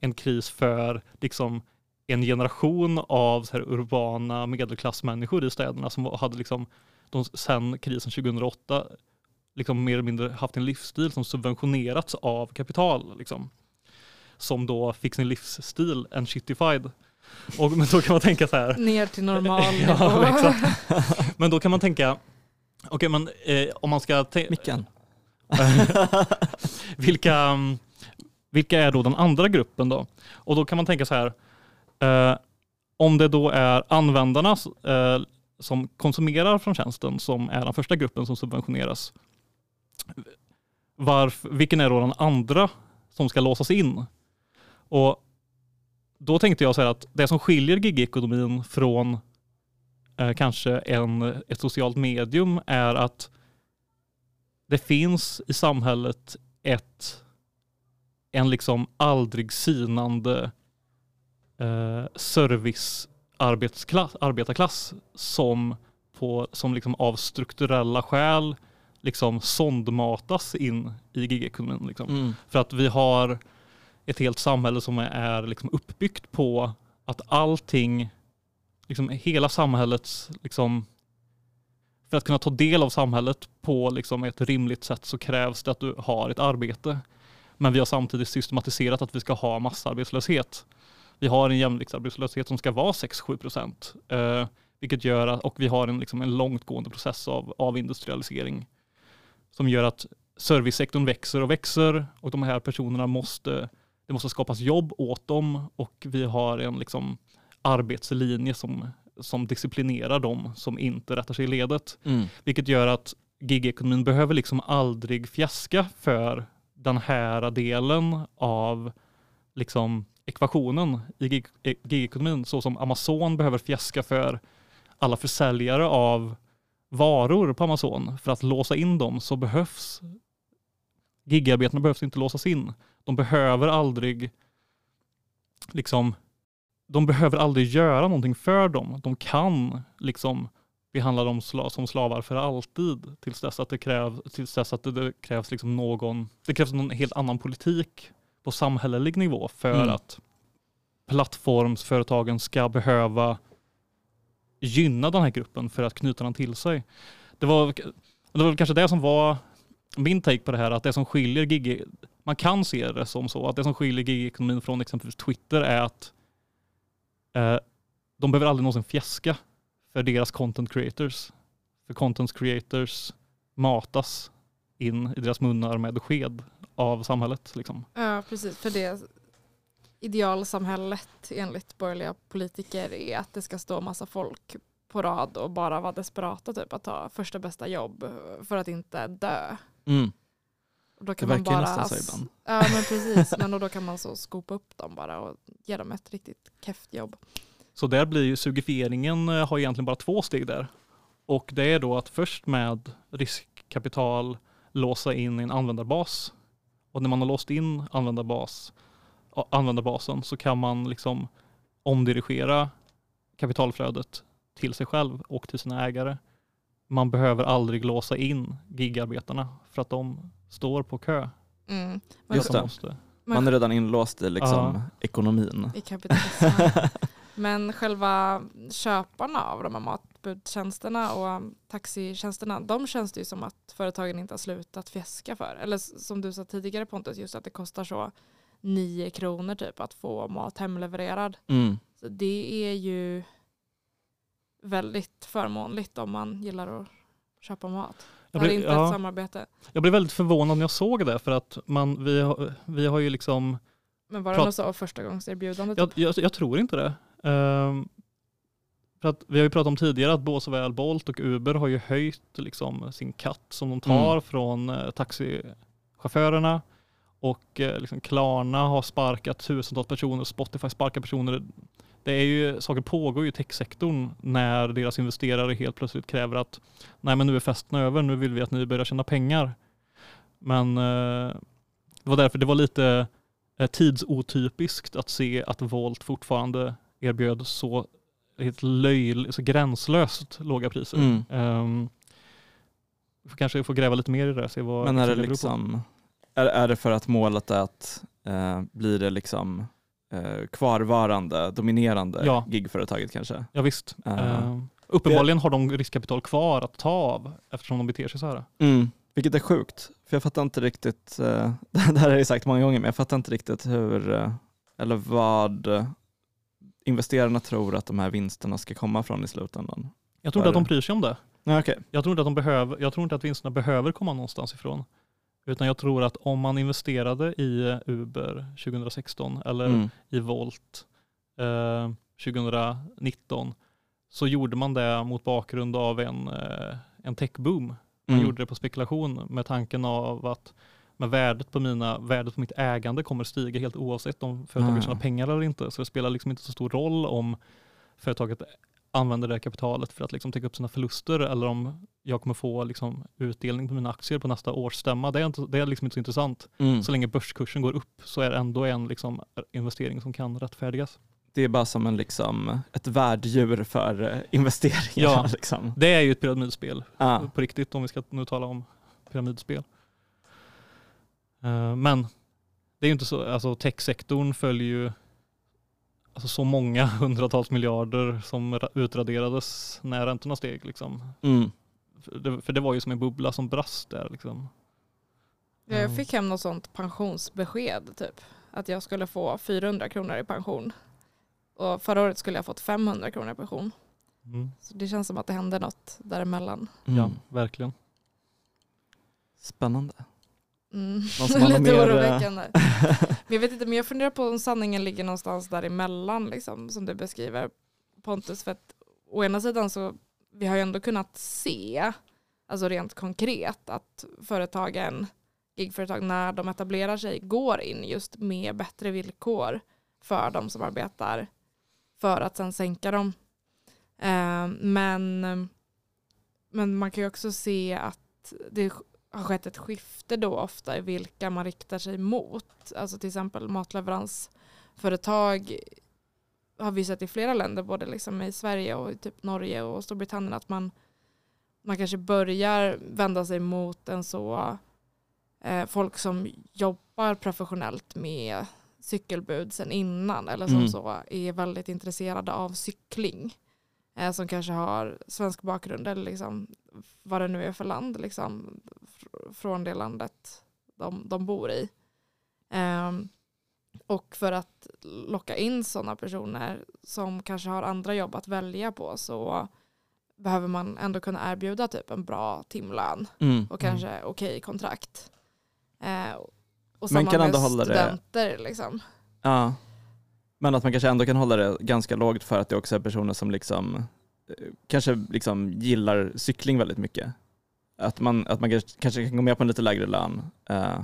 en kris för liksom en generation av så här urbana medelklassmänniskor i städerna som hade liksom de, sen krisen 2008 liksom mer eller mindre haft en livsstil som subventionerats av kapital. Liksom, som då fick sin livsstil en shittified. Och, men då kan man tänka så här. Ner till normal Ja, nivå. exakt. Men då kan man tänka, okej men eh, om man ska Micken. vilka, mm, vilka är då den andra gruppen då? Och då kan man tänka så här, Eh, om det då är användarna eh, som konsumerar från tjänsten som är den första gruppen som subventioneras, varf, vilken är då den andra som ska låsas in? Och då tänkte jag så här att det som skiljer gigekonomin från eh, kanske en, ett socialt medium är att det finns i samhället ett en liksom aldrig sinande eh, servicearbetarklass arbetarklass som, på, som liksom av strukturella skäl liksom sondmatas in i gigekonomin. Liksom. Mm. För att vi har ett helt samhälle som är liksom uppbyggt på att allting, liksom hela samhällets, liksom, för att kunna ta del av samhället på liksom ett rimligt sätt så krävs det att du har ett arbete. Men vi har samtidigt systematiserat att vi ska ha massarbetslöshet. Vi har en jämviktsarbetslöshet som ska vara 6-7 procent. Eh, vilket gör att, och vi har en, liksom en långtgående process av, av industrialisering som gör att servicesektorn växer och växer och de här personerna måste, det måste skapas jobb åt dem och vi har en liksom arbetslinje som, som disciplinerar dem som inte rättar sig i ledet. Mm. Vilket gör att gigekonomin behöver liksom aldrig fjäska för den här delen av liksom ekvationen i gig- gigekonomin så som Amazon behöver fjäska för alla försäljare av varor på Amazon. För att låsa in dem så behövs gigarbetarna behövs inte låsas in. De behöver aldrig liksom de behöver aldrig göra någonting för dem. De kan liksom behandla dem som slavar för alltid tills dess att det, krävs, tills dess att det, det krävs liksom någon, det krävs någon helt annan politik på samhällelig nivå för Mm. att plattformsföretagen ska behöva gynna den här gruppen för att knyta den till sig. Det var, det var kanske det som var min take på det här, att det som skiljer gig, man kan se det som så, att det som skiljer gigekonomin från exempelvis Twitter är att eh, de behöver aldrig någonsin fjäska för deras content creators. För content creators matas in i deras munnar med sked av samhället. Liksom. Ja, precis. För det idealsamhället enligt borgerliga politiker är att det ska stå massa folk på rad och bara vara desperata typ att ta första bästa jobb för att inte dö. Mm. Och då Det kan man verkar ju bara, nästan så ibland. Ja men precis, men då kan man så skopa upp dem bara och ge dem ett riktigt keft jobb. Så där blir ju sugifieringen eh, har egentligen bara två steg där. Och det är då att först med riskkapital låsa in i en användarbas. Och när man har låst in användarbas, användarbasen så kan man liksom omdirigera kapitalflödet till sig själv och till sina ägare. Man behöver aldrig låsa in gigarbetarna för att de står på kö. Mm. Men, Just De det. måste. Man är redan inlåst i liksom Ja. ekonomin. I kapitalismen. Men själva köparna av de här matbudstjänsterna och taxitjänsterna, de känns det ju som att företagen inte har slutat fjäska för. Eller som du sa tidigare Pontus, just att det kostar så 9 kronor typ att få mat hemlevererad. Mm. Så det är ju väldigt förmånligt om man gillar att köpa mat. Det Jag här är blev, inte ett ja, samarbete. jag blev väldigt förvånad när jag såg det för att man, vi, har, vi har ju liksom Men var det något så förstagångserbjudande? Jag, Typ? jag, jag tror inte det. Ehm, för att vi har ju pratat om tidigare att både såväl Bolt och Uber har ju höjt liksom sin katt som de tar Mm. från eh, taxichaufförerna. Och eh, liksom Klarna har sparkat tusentals personer, Spotify sparkar personer. Det är ju, saker pågår ju i techsektorn när deras investerare helt plötsligt kräver att nej men nu är festen över, nu vill vi att ni börjar tjäna pengar. Men eh, det var därför det var lite tidsotypiskt att se att Volt fortfarande erbjöd så helt löjligt, så gränslöst låga priser. Mm. Um, kanske får gräva lite mer i det. Se vad Men är det på. liksom, är, är det för att målet är att eh, blir det liksom eh, kvarvarande, dominerande Ja. gigföretaget kanske? Ja, visst. Ja. Ehm, uppenbarligen har de riskkapital kvar att ta av eftersom de beter sig så här. Mm. Vilket är sjukt, för jag fattar inte riktigt, eh, det här har jag sagt många gånger, men jag fattar inte riktigt hur, eh, eller vad investerarna tror att de här vinsterna ska komma från i slutändan. Jag tror inte att de bryr sig om det. Ja, okej. Jag tror inte att, de behöver, jag tror inte att vinsterna behöver komma någonstans ifrån. Utan jag tror att om man investerade i Uber 2016 eller Mm. i Volt eh, 2019 så gjorde man det mot bakgrund av en, eh, en techboom. Man Mm. gjorde det på spekulation med tanken av att med värdet på, mina, värdet på mitt ägande kommer stiga helt oavsett om företaget Ah. tjänar pengar eller inte. Så det spelar liksom inte så stor roll om företaget använder det kapitalet för att liksom täcka upp sina förluster eller om jag kommer få liksom utdelning på mina aktier på nästa årsstämma. Det är, inte, det är liksom inte så intressant. Mm. Så länge börskursen går upp så är det ändå en liksom investering som kan rättfärdigas. Det är bara som en, liksom, ett värddjur för eh, investeringar. Ja. Liksom. Det är ju ett pyramidspel Ja. på riktigt om vi ska nu tala om pyramidspel. Eh, Men det är ju inte så, alltså techsektorn följer ju alltså så många hundratals miljarder som ra- utraderades när räntorna steg. Liksom. Mm. För, det, för det var ju som en bubbla som brast där. Liksom. Ja, Jag Mm. fick hem något sånt pensionsbesked typ. Att jag skulle få 400 kronor i pension. Och förra året skulle jag fått 500 kronor i pension. Mm. Så det känns som att det hände något däremellan. Mm. Ja, verkligen. Spännande. Mm. Lite mer, eh, oroväckande. Men jag vet inte, men jag funderar på om sanningen ligger någonstans däremellan liksom, som du beskriver Pontus. För att å ena sidan så vi har ju ändå kunnat se, alltså rent konkret, att företagen, gigföretag, när de etablerar sig, går in just med bättre villkor för de som arbetar för att sen sänka dem. Eh, men, men man kan ju också se att det har skett ett skifte då ofta i vilka man riktar sig mot. Alltså till exempel matleveransföretag har vi sett i flera länder, både liksom i Sverige och typ Norge och Storbritannien, att man, man kanske börjar vända sig mot en så eh, folk som jobbar professionellt med cykelbud sen innan eller som Mm. så är väldigt intresserade av cykling. Eh, som kanske har svensk bakgrund eller liksom vad det nu är för land liksom, fr- från det landet de, de bor i. Ehm, och för att locka in sådana personer som kanske har andra jobb att välja på så behöver man ändå kunna erbjuda typ en bra timlön Mm. och kanske okej kontrakt. Eh, och Men samma kan med ändå hålla det- studenter liksom. Ja. Men att man kanske ändå kan hålla det ganska lågt för att det också är personer som liksom eh, kanske liksom gillar cykling väldigt mycket. Att man, att man kanske- kan gå med på en lite lägre lön eh,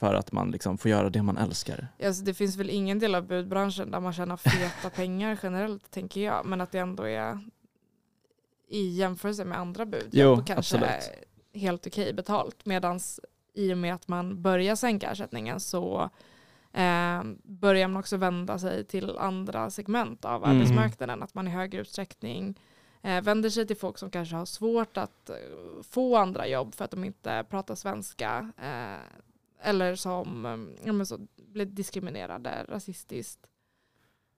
för att man liksom får göra det man älskar. Alltså det finns väl ingen del av budbranschen där man tjänar feta pengar generellt tänker jag. Men att det ändå är i jämförelse med andra bud Jo, kanske absolut. helt okej betalt. Medan i och med att man börjar sänka ersättningen så eh, börjar man också vända sig till andra segment av Mm. arbetsmarknaden. Att man i högre utsträckning eh, vänder sig till folk som kanske har svårt att eh, få andra jobb för att de inte pratar svenska. Eh, eller som eh, ja, så, blir diskriminerade rasistiskt.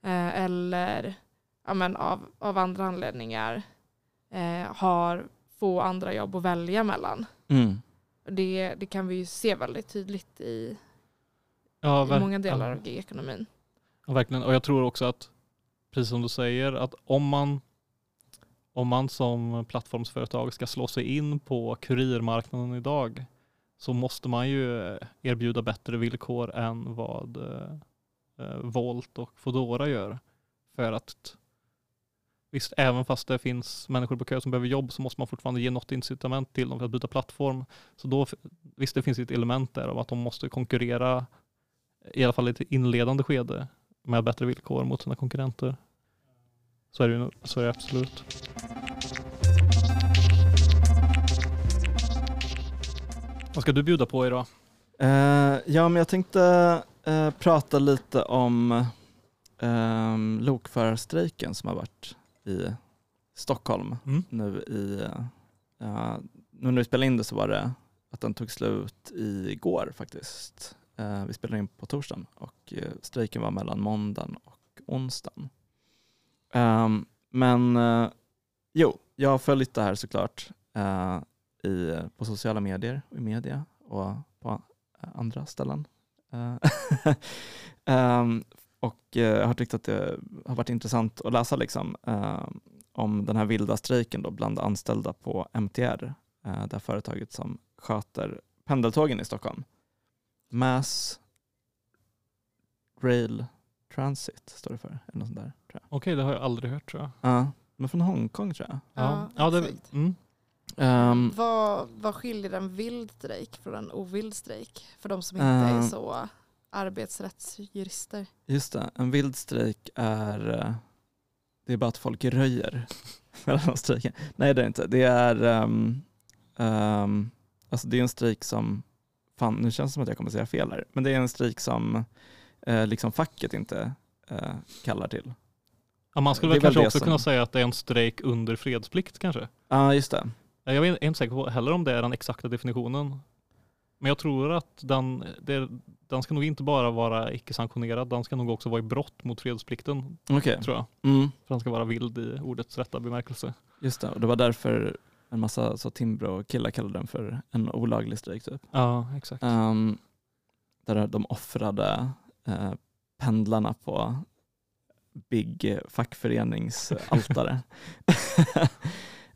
Eh, eller ja, men av, av andra anledningar har få andra jobb att välja mellan. Mm. Det, det kan vi ju se väldigt tydligt i, Ja, i många delar av gigekonomin. Ja, verkligen. Och jag tror också att, precis som du säger, att om man, om man som plattformsföretag ska slå sig in på kurirmarknaden idag så måste man ju erbjuda bättre villkor än vad eh, eh, Volt och Foodora gör. För att visst, även fast det finns människor på kö som behöver jobb så måste man fortfarande ge något incitament till dem för att byta plattform. Så då, visst, det finns ett element där av att de måste konkurrera, i alla fall i ett inledande skede, med bättre villkor mot sina konkurrenter. Så är det, så är det absolut. Vad ska du bjuda på idag? Eh, ja, men jag tänkte eh, prata lite om um, lokförarstrejken som har varit i Stockholm Mm. nu i, uh, nu när vi spelade in det så var det att den tog slut igår faktiskt. Eh, vi spelade in på torsdagen och eh, strejken var mellan måndagen och onsdagen. Ehm, men eh, jo, jag har följt det här såklart i, på sociala medier och i media och på andra ställen. Ehm, och jag har tyckt att det har varit intressant att läsa liksom, om den här vilda strejken då bland anställda på MTR, det här företaget som sköter pendeltågen i Stockholm. Mass Rail Transit står det för, eller något sånt där. Tror jag. Okej, det har jag aldrig hört tror jag. Ja, men från Hongkong tror jag. Ja, ja det, exakt. mm. Ehm, Vad, vad skiljer en vild strejk från en ovild strejk? För de som inte är Ehm. det är bara att folk röjer mellan strejken. Nej det är det inte. Det är, um, um, alltså det är en strejk som, fan nu känns det som att jag kommer säga fel här, men det är en strejk som uh, liksom facket inte uh, kallar till. Ja, man skulle väl väl kanske det också som- kunna säga att det är en strejk under fredsplikt kanske. Ja ah, just det. Jag är inte säker på heller om det är den exakta definitionen. Men jag tror att den, det, den ska nog inte bara vara icke-sanktionerad, den ska nog också vara i brott mot fredsplikten, Okej, tror jag. mm, För den ska vara vild i ordets rätta bemärkelse. just det. Och det var därför en massa så Timbro-killar kallade den för en olaglig strejk typ. Ja, exakt. Um, där de offrade eh, pendlarna på Big fackföreningsaltare.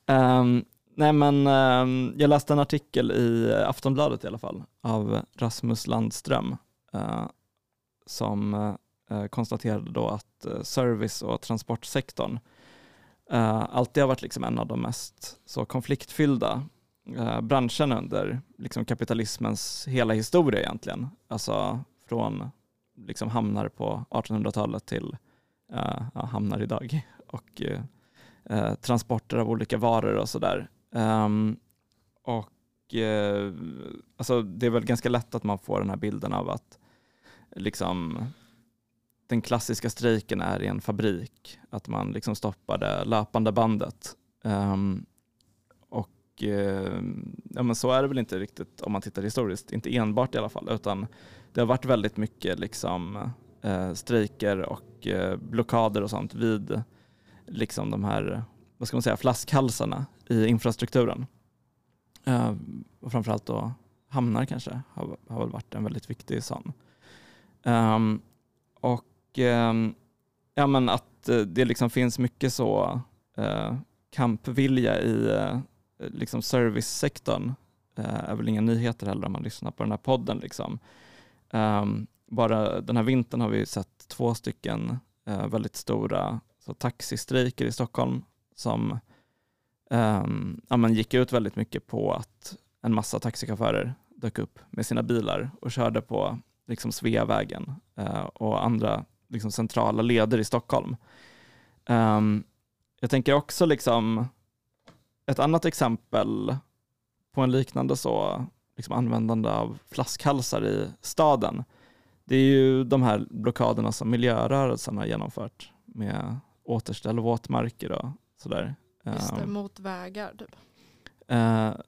um, nej men ehm, jag läste en artikel i Aftonbladet i alla fall av Rasmus Landström eh, som eh, konstaterade då att service och transportsektorn uh, alltid har varit liksom en av de mest så konfliktfyllda uh, branscherna under liksom kapitalismens hela historia egentligen. Alltså från liksom hamnar på 1800-talet till uh, ja, hamnar idag och uh, transporter av olika varor och sådär. Um, och alltså det är väl ganska lätt att man får den här bilden av att liksom den klassiska strejken är i en fabrik, att man liksom stoppar det löpande bandet. Um, och uh, ja, men så är det väl inte riktigt om man tittar historiskt, inte enbart i alla fall, utan det har varit väldigt mycket liksom, uh, strejker och uh, blockader och sånt vid liksom de här vad ska man säga, flaskhalsarna i infrastrukturen. Uh, och framförallt då hamnar kanske har, har väl varit en väldigt viktig sån. Um, och Ehm, ja, men att eh, det liksom finns mycket så eh, kampvilja i eh, liksom servicesektorn eh, är väl inga nyheter heller om man lyssnar på den här podden. Liksom. Ehm, bara den här vintern har vi sett två stycken eh, väldigt stora så taxistrejker i Stockholm som ehm, ja, men gick ut väldigt mycket på att en massa taxichaufförer dök upp med sina bilar och körde på liksom Sveavägen eh, och andra liksom centrala leder i Stockholm. Ehm, jag tänker också liksom ett annat exempel på en liknande så liksom användande av flaskhalsar i staden. Det är ju de här blockaderna som miljörörelsen har genomfört med återställ våtmarker och sådär. Just det, Ehm, mot vägar typ. jag?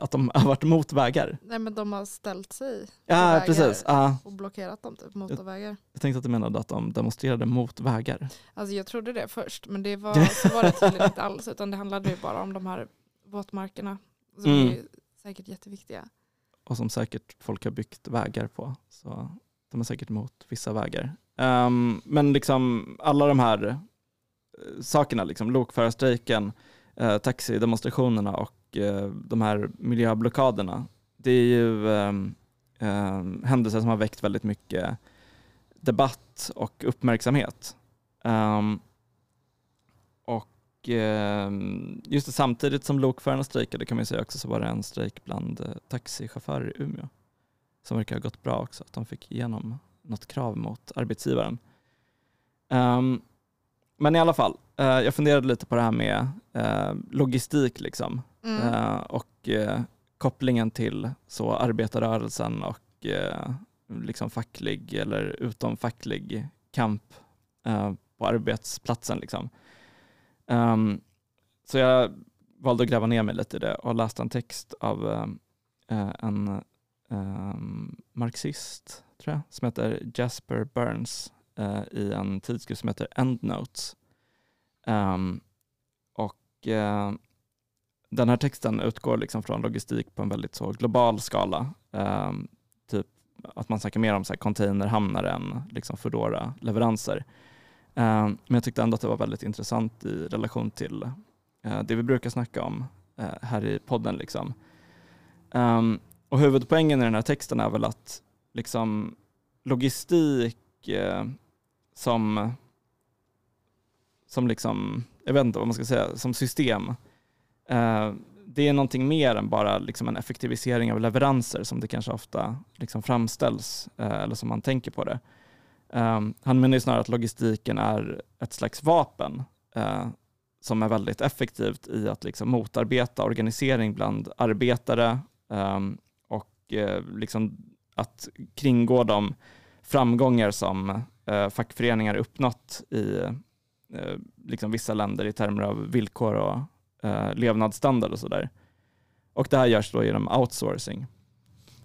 Att de har varit mot vägar. Nej men de har ställt sig Ja, precis. Ja, och blockerat dem typ, motorvägar. jag tänkte att du menade att de demonstrerade mot vägar. Alltså jag trodde det först men det var, så var det tydligen inte alls utan det handlade ju bara om de här våtmarkerna som Mm. är säkert jätteviktiga. och som säkert folk har byggt vägar på. Så de är säkert emot vissa vägar. Ehm, men liksom alla de här eh, sakerna, liksom, lokförarstrejken, uh, taxidemonstrationerna och eh, Eh, de här miljöblockaderna, det är ju ehm, ehm, händelser som har väckt väldigt mycket debatt och uppmärksamhet. Ehm, och just det, samtidigt som lokförarna strejkade kan man säga också så var det en strejk bland eh, taxichaufförer i Umeå som verkar ha gått bra också, att de fick igenom något krav mot arbetsgivaren. Um, men i alla fall, uh, jag funderade lite på det här med uh, logistik liksom Mm. Eh, och eh, kopplingen till så arbetarrörelsen och eh, liksom facklig eller utomfacklig kamp på arbetsplatsen. Liksom. Ehm, så jag valde att gräva ner mig lite i det och läste en text av en ehm, marxist, tror jag, som heter Jasper Burns i en tidskrift som heter Endnotes. Ehm, och den här texten utgår liksom från logistik på en väldigt så global skala. Ehm, typ att man snackar mer om så här containerhamnar än liksom Foodora-leveranser. Ehm, men jag tyckte ändå att det var väldigt intressant i relation till eh, det vi brukar snacka om eh, här i podden. Liksom. Ehm, och huvudpoängen i den här texten är väl att liksom, logistik eh, som, som liksom, jag vet inte vad man ska säga, som system Eh, det är någonting mer än bara liksom en effektivisering av leveranser som det kanske ofta liksom framställs eh, eller som man tänker på det. Um, han menar ju snarare att logistiken är ett slags vapen eh, som är väldigt effektivt i att liksom motarbeta organisering bland arbetare um, och eh, liksom att kringgå de framgångar som fackföreningar uppnått i liksom vissa länder i termer av villkor och levnadsstandard och sådär. Och det här görs då genom outsourcing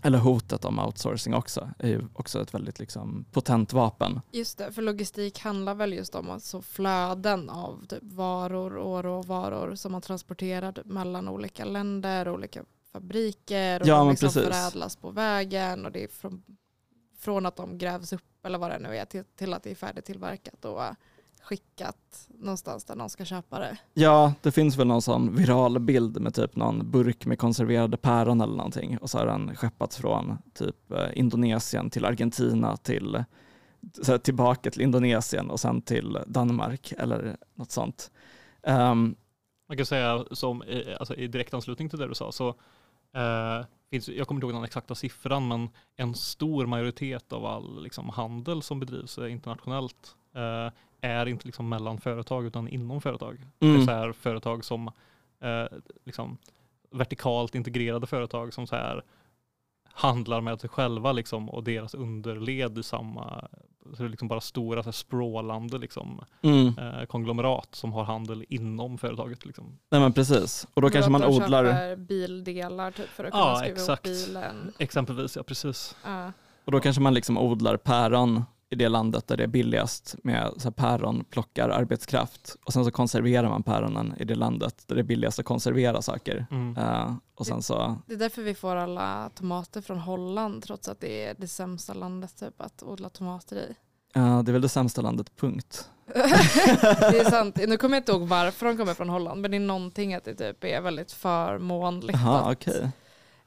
eller hotet om outsourcing också, är ju också ett väldigt liksom potent vapen. Just det, för logistik handlar väl just om alltså flöden av typ varor och råvaror som man transporterar mellan olika länder, olika fabriker och ja, de liksom precis. förädlas på vägen och det är från, från att de grävs upp eller vad det nu är till, till att det är färdigtillverkat och skickat någonstans där någon ska köpa det. Ja, det finns väl någon sån viral bild med typ någon burk med konserverade päron eller någonting och så har den skeppats från typ eh, Indonesien till Argentina till så tillbaka till Indonesien och sen till Danmark eller något sånt. Um, Man kan säga som alltså, i direkt anslutning till det du sa så eh, finns, jag kommer inte ihåg den exakta siffran men en stor majoritet av all liksom, handel som bedrivs internationellt eh, är inte liksom mellan företag utan inom företag. Mm. Det är mm. så här företag som eh, liksom vertikalt integrerade företag som så här handlar med sig själva liksom och deras underled i samma, så det är liksom bara stora så här, språlande liksom, mm. eh, konglomerat som har handel inom företaget. Liksom. Nej men precis, och då kanske man odlar bildelar typ för att kunna ja, skruva exakt. ihop bilen. Exempelvis, ja precis. Uh. Och då kanske man liksom odlar päron i det landet där det är billigast med så här päron plockar arbetskraft och sen så konserverar man päronen i det landet där det är billigast att konservera saker. Mm. Uh, och sen så... Det är därför vi får alla tomater från Holland trots att det är det sämsta landet typ, att odla tomater i. Ja, uh, det är väl det sämsta landet, punkt. det är sant. Nu kommer jag inte ihåg varför de kommer från Holland men det är någonting att det typ är väldigt förmånligt Aha, att, okay.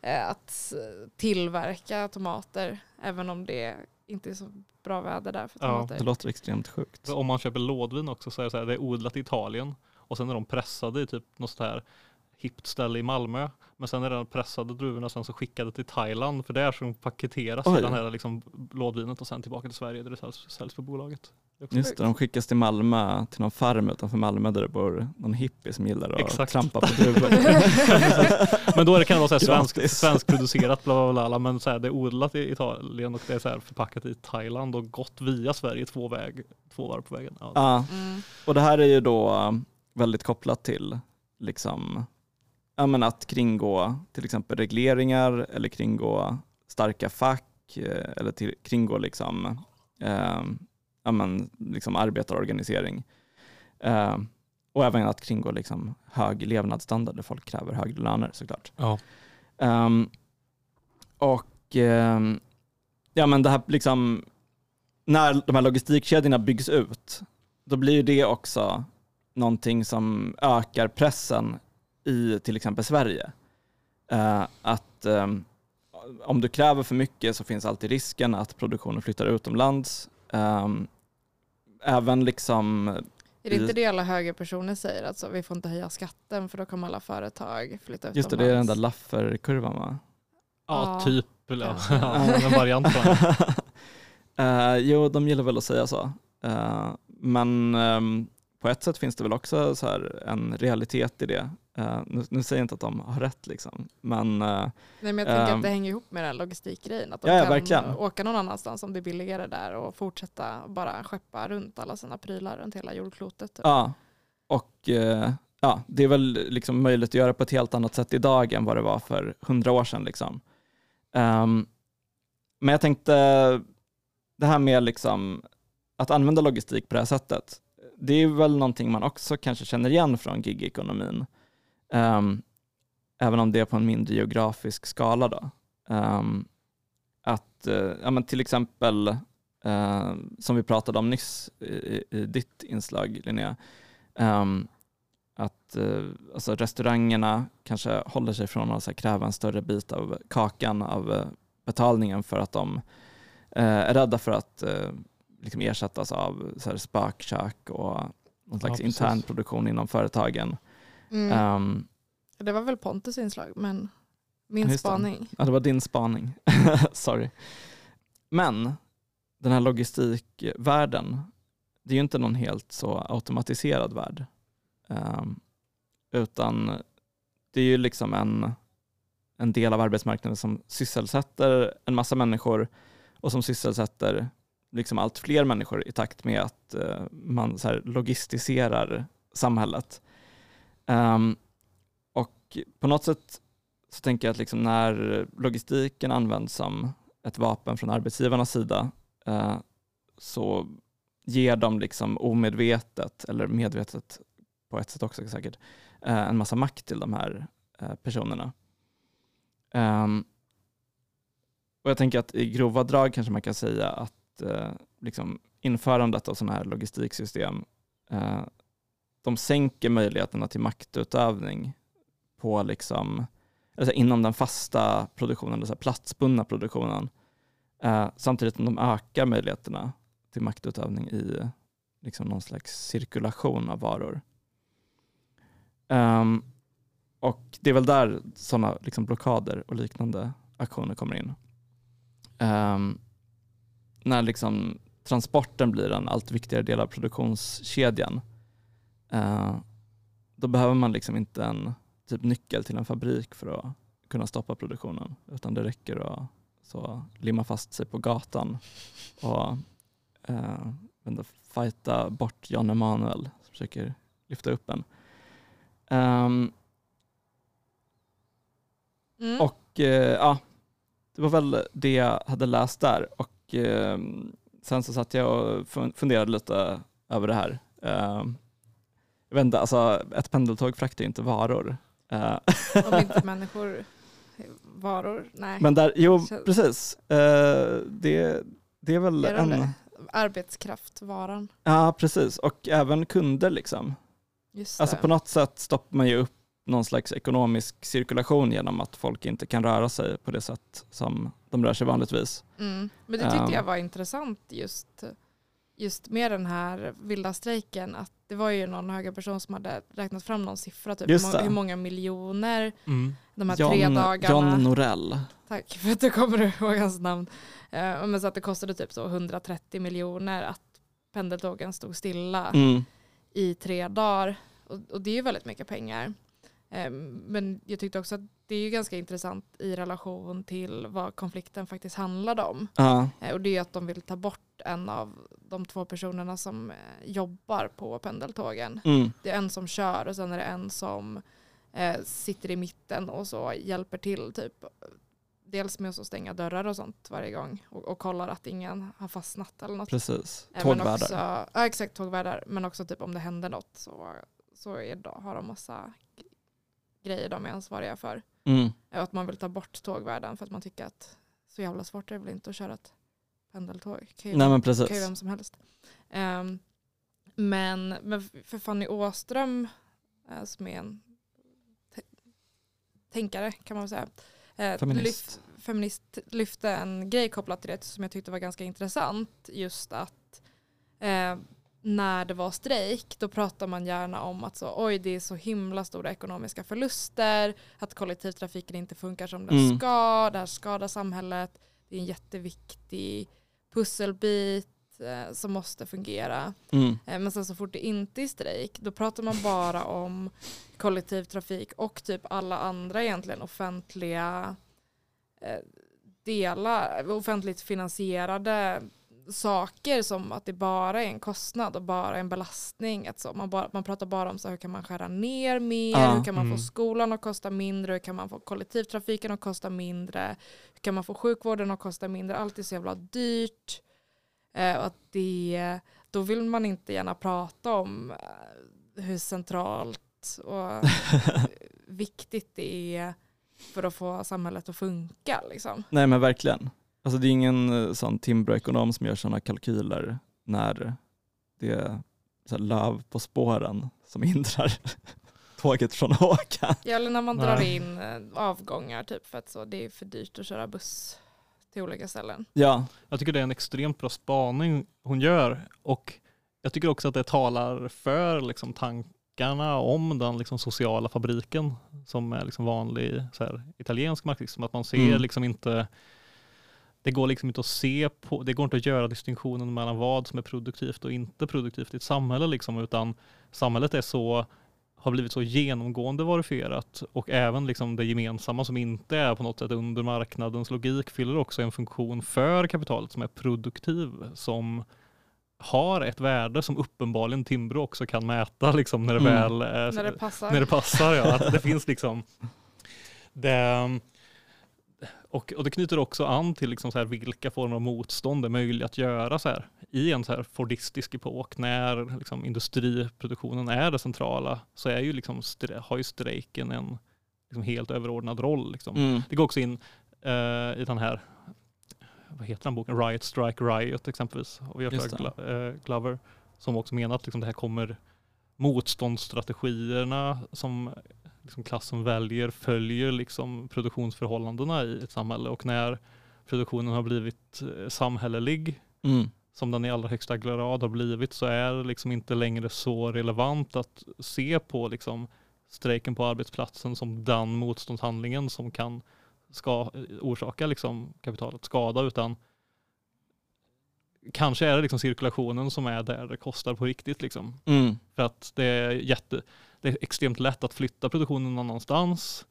Eh, att tillverka tomater även om det inte är så bra väder där för tomater. Ja, det låter extremt sjukt. Om man köper lådvin också så är det så här, det är odlat i Italien och sen är de pressade i typ något sånt här hippt ställe i Malmö. Men sen är de pressade druvorna sen så skickade till Thailand för där som paketeras Oj. den här liksom lådvinet och sen tillbaka till Sverige där det säljs, säljs på bolaget. Just det, de skickas till Malmö, till någon farm utanför Malmö där det bor någon hippie som gillar att Exakt. trampa på druvor. men då är det, kan det vara svensk, svenskproducerat, bla, bla, bla, men så här, det är odlat i Italien och det är så här förpackat i Thailand och gått via Sverige två, väg, två varv på vägen. Ja, ja. Mm. och det här är ju då um, väldigt kopplat till liksom, ja, men att kringgå till exempel regleringar eller kringgå starka fack eh, eller till, kringgå liksom, eh, ja, men, liksom arbetarorganisering. Eh, och även att kringgå liksom hög levnadsstandard där folk kräver högre löner såklart. Ja. Um, och um, ja, men det här liksom, när de här logistikkedjorna byggs ut, då blir det också någonting som ökar pressen i till exempel Sverige. Uh, att um, om du kräver för mycket så finns alltid risken att produktionen flyttar utomlands. Um, även liksom är det inte det alla högerpersoner säger? Alltså, vi får inte höja skatten för då kommer alla företag flytta utomlands. Just det, det är den där Laffer-kurvan va? Ja, ja typ. Ja, en variant på den. uh, jo, de gillar väl att säga så. Uh, men um, på ett sätt finns det väl också så här en realitet i det. Uh, nu, nu, säger jag inte att de har rätt, liksom. men... Uh, Nej, men jag tänker uh, att det hänger ihop med den logistikgrejen. Att de ja, kan verkligen. åka någon annanstans om det är billigare där och fortsätta bara skeppa runt alla sina prylar runt hela jordklotet. Typ. Ja, och uh, ja, det är väl liksom möjligt att göra på ett helt annat sätt idag än vad det var för hundra år sedan. Liksom. Um, men jag tänkte, det här med liksom, att använda logistik på det här sättet, det är väl någonting man också kanske känner igen från gigekonomin. Um, även om det är på en mindre geografisk skala. Då. Um, att uh, ja, men till exempel, uh, som vi pratade om nyss i, i ditt inslag Linnea, um, att uh, alltså restaurangerna kanske håller sig från att här, kräva en större bit av kakan av betalningen för att de är rädda för att liksom ersättas av så här, spökkök och någon slags ja, intern produktion inom företagen. Mm. Um, det var väl Pontus inslag, men min spaning. Ja, det var din spaning. Sorry. Men den här logistikvärlden, det är ju inte någon helt så automatiserad värld. Um, utan det är ju liksom en, en del av arbetsmarknaden som sysselsätter en massa människor och som sysselsätter liksom allt fler människor i takt med att eh, man så logistiserar samhället. Um, och på något sätt så tänker jag att liksom när logistiken används som ett vapen från arbetsgivarnas sida uh, så ger de liksom omedvetet, eller medvetet på ett sätt också säkert, uh, en massa makt till de här uh, personerna. Um, och jag tänker att i grova drag kanske man kan säga att Eh, liksom införandet av sådana här logistiksystem eh, de sänker möjligheterna till maktutövning på liksom, alltså inom den fasta produktionen, den platsbundna produktionen, eh, samtidigt som de ökar möjligheterna till maktutövning i liksom någon slags cirkulation av varor. Um, och det är väl där sådana liksom blockader och liknande aktioner kommer in. Um, när liksom transporten blir en allt viktigare del av produktionskedjan Uh, då behöver man liksom inte en typ nyckel till en fabrik för att kunna stoppa produktionen, utan det räcker att så, limma fast sig på gatan och uh, fighta bort Jan Emanuel som försöker lyfta upp en. Um, mm. Och uh, ja, det var väl det jag hade läst där och uh, sen så satt jag och funderade lite över det här. Uh, jag vet inte, alltså ett pendeltåg fraktar ju inte varor. Eh, Om inte människor varor, nej. Men där, jo precis, uh, det, det är väl är en... Arbetskraftvaran. Ja precis, och även kunder liksom. Just alltså på något sätt stoppar man ju upp någon slags ekonomisk cirkulation genom att folk inte kan röra sig på det sätt som de rör sig vanligtvis. Mm. Men det tyckte um, jag var intressant just, just med den här vilda strejken, att det var ju någon höga person som hade räknat fram någon siffra, typ hur, hur många miljoner mm. de här John, tre dagarna. John Norell. Tack för att du kommer ihåg hans namn. Uh, men så att det kostade typ så 130 miljoner att pendeltågen stod stilla mm. i tre dagar. Och, och, det är ju väldigt mycket pengar. Um, men jag tyckte också att det är ju ganska intressant i relation till vad konflikten faktiskt handlade om. Uh. Och det är att de vill ta bort en av de två personerna som eh, jobbar på pendeltågen. Mm. Det är en som kör och sen är det en som eh, sitter i mitten och så hjälper till typ. Dels med att stänga dörrar och sånt varje gång och, och kollar att ingen har fastnat eller något. Precis, eh, tågvärdar. ja exakt, tågvärdar. Men också typ om det händer något så, så är, har de massa grejer de är ansvariga för. Mm. Att man vill ta bort tågvärden för att man tycker att så jävla svårt är det väl inte att köra ett pendeltåg. Kan ju, Nej, men precis. kan ju vem som helst. Um, men, men för Fanny Åström, uh, som är en tänkare kan man säga, uh, feminist. Lyft, feminist lyfte en grej kopplat till det som jag tyckte var ganska intressant. Just att uh, när det var strejk, då pratar man gärna om att så, oj, det är så himla stora ekonomiska förluster, att kollektivtrafiken inte funkar som den mm. ska, det här skadar samhället, det är en jätteviktig pusselbit eh, som måste fungera. Mm. Eh, men sen så fort det inte är strejk, då pratar man bara om kollektivtrafik och typ alla andra egentligen offentliga eh, delar, offentligt finansierade saker som att det bara är en kostnad och bara en belastning. Alltså man, bara, man pratar bara om så hur kan man skära ner mer, ah, hur kan man mm. få skolan att kosta mindre, hur kan man få kollektivtrafiken att kosta mindre, hur kan man få sjukvården att kosta mindre, allt är så jävla dyrt. Eh, och att det, då vill man inte gärna prata om eh, hur centralt och viktigt det är för att få samhället att funka. Liksom. Nej men verkligen. Alltså det är ingen eh, sån Timbro-ekonom som gör sådana kalkyler när det är så löv på spåren som hindrar tåget från att åka. Ja, eller när man drar in eh, avgångar typ för att så, det är för dyrt att köra buss till olika ställen. Ja. Jag tycker det är en extremt bra spaning hon gör och jag tycker också att det talar för liksom, tankarna om den liksom, sociala fabriken som är liksom, vanlig så här, italiensk marxism. Att man ser mm. liksom inte det går liksom inte att se på, det går inte att göra distinktionen mellan vad som är produktivt och inte produktivt i ett samhälle liksom, utan samhället är så, har blivit så genomgående verifierat och även liksom det gemensamma som inte är på något sätt under marknadens logik fyller också en funktion för kapitalet som är produktiv, som har ett värde som uppenbarligen Timbro också kan mäta liksom, när, det Mm. väl, eh, När det passar. när det passar. Ja. Att det finns liksom det, och, och det knyter också an till liksom så här vilka former av motstånd är möjliga att göra så här, i en så här fordistisk epok när liksom industriproduktionen är det centrala så är ju liksom, har ju strejken en liksom helt överordnad roll. Liksom. Mm. Det går också in eh, i den här, vad heter den boken, Riot Strike Riot exempelvis, av. Glo- eh, Glover, som också menar att liksom det här kommer motståndsstrategierna som liksom klassen väljer följer liksom produktionsförhållandena i ett samhälle och när produktionen har blivit eh, samhällelig Mm. som den i allra högsta grad har blivit så är det liksom inte längre så relevant att se på liksom strejken på arbetsplatsen som den motståndshandlingen som kan ska, orsaka liksom kapitalet skada utan kanske är det liksom cirkulationen som är där det kostar på riktigt. Liksom. Mm. För att det är, jätte, det är extremt lätt att flytta produktionen någon annanstans.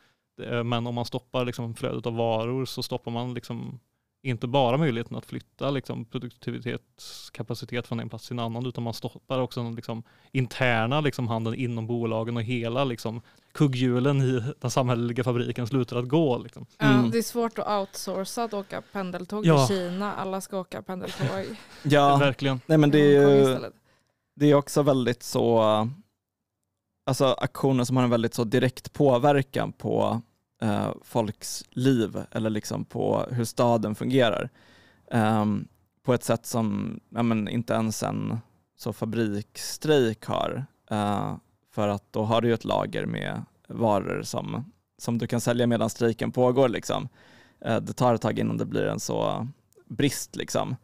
Men om man stoppar liksom flödet av varor så stoppar man liksom inte bara möjligheten att flytta liksom produktivitetskapacitet från en plats till en annan utan man stoppar också den liksom interna liksom handeln inom bolagen och hela liksom kugghjulen i den samhälleliga fabriken slutar att gå. Liksom. Ja, Mm. det är svårt att outsourca att åka pendeltåg Ja. i Kina. Alla ska åka pendeltåg. Ja, Verkligen. nej men det är det är också väldigt så, alltså aktioner som har en väldigt så direkt påverkan på eh, folks liv eller liksom på hur staden fungerar. Ehm, på ett sätt som ja, men inte ens en så fabriksstrejk har. Eh, för att då har du ju ett lager med varor som, som du kan sälja medan strejken pågår. Liksom. Eh, det tar ett tag innan det blir en så brist. Liksom.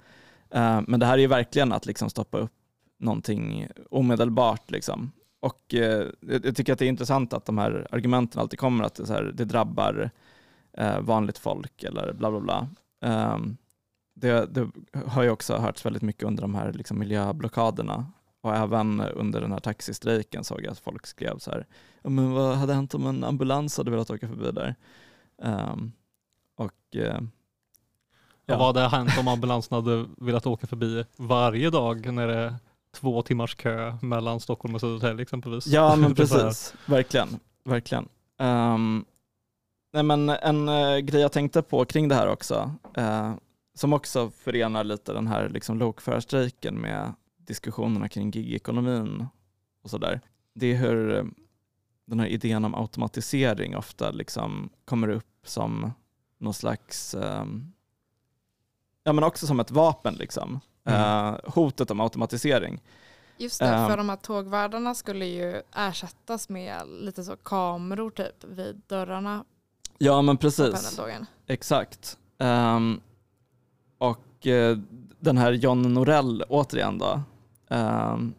Eh, men det här är ju verkligen att liksom stoppa upp någonting omedelbart. Liksom. Och eh, jag tycker att det är intressant att de här argumenten alltid kommer, att det, så här, det drabbar eh, vanligt folk eller bla bla bla. Ehm, det, det har ju också hörts väldigt mycket under de här liksom, miljöblockaderna och även under den här taxistrejken såg jag att folk skrev så här, men vad hade hänt om en ambulans hade velat åka förbi där? Ehm, och eh, Ja. Vad hade hänt om ambulansen hade velat åka förbi varje dag när det två timmars kö mellan Stockholm och Södertälje exempelvis? Ja men precis, verkligen. verkligen. Ehm, nej, men en eh, grej jag tänkte på kring det här också, eh, som också förenar lite den här liksom, lokförarstrejken med diskussionerna kring gigekonomin och sådär. Det är hur eh, den här idén om automatisering ofta liksom kommer upp som någon slags, ehm, ja men också som ett vapen liksom. Mm. Eh, hotet om automatisering. Just det, för de här tågvärdarna skulle ju ersättas med lite så kameror typ vid dörrarna Ja men precis. Exakt. Ehm, och eh, den här John Norell återigen då. Um,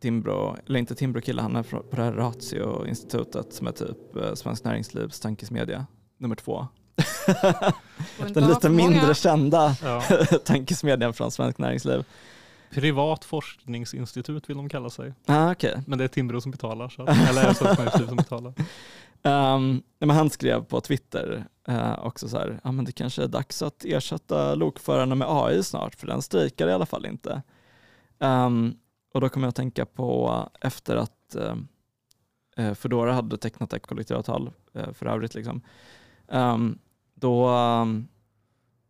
Timbro, eller inte Timbro-kille, han är på det här Ratio-institutet som är typ uh, Svensk Näringslivs tankesmedja nummer två. Den lite för många. mindre kända Ja. tankesmedjan från Svensk Näringsliv. Privat forskningsinstitut vill de kalla sig. Ah, okej. Men det är Timbro som betalar. Så. Eller Näringsliv som betalar. Um, men han skrev på Twitter eh, också så här, ja men det kanske är dags att ersätta lokförarna med AI snart, för den strejkar i alla fall inte. Ehm, och då kommer jag att tänka på efter att uh, Foodora hade tecknat ett kollektivavtal uh, för övrigt, liksom, ehm, då, ehm,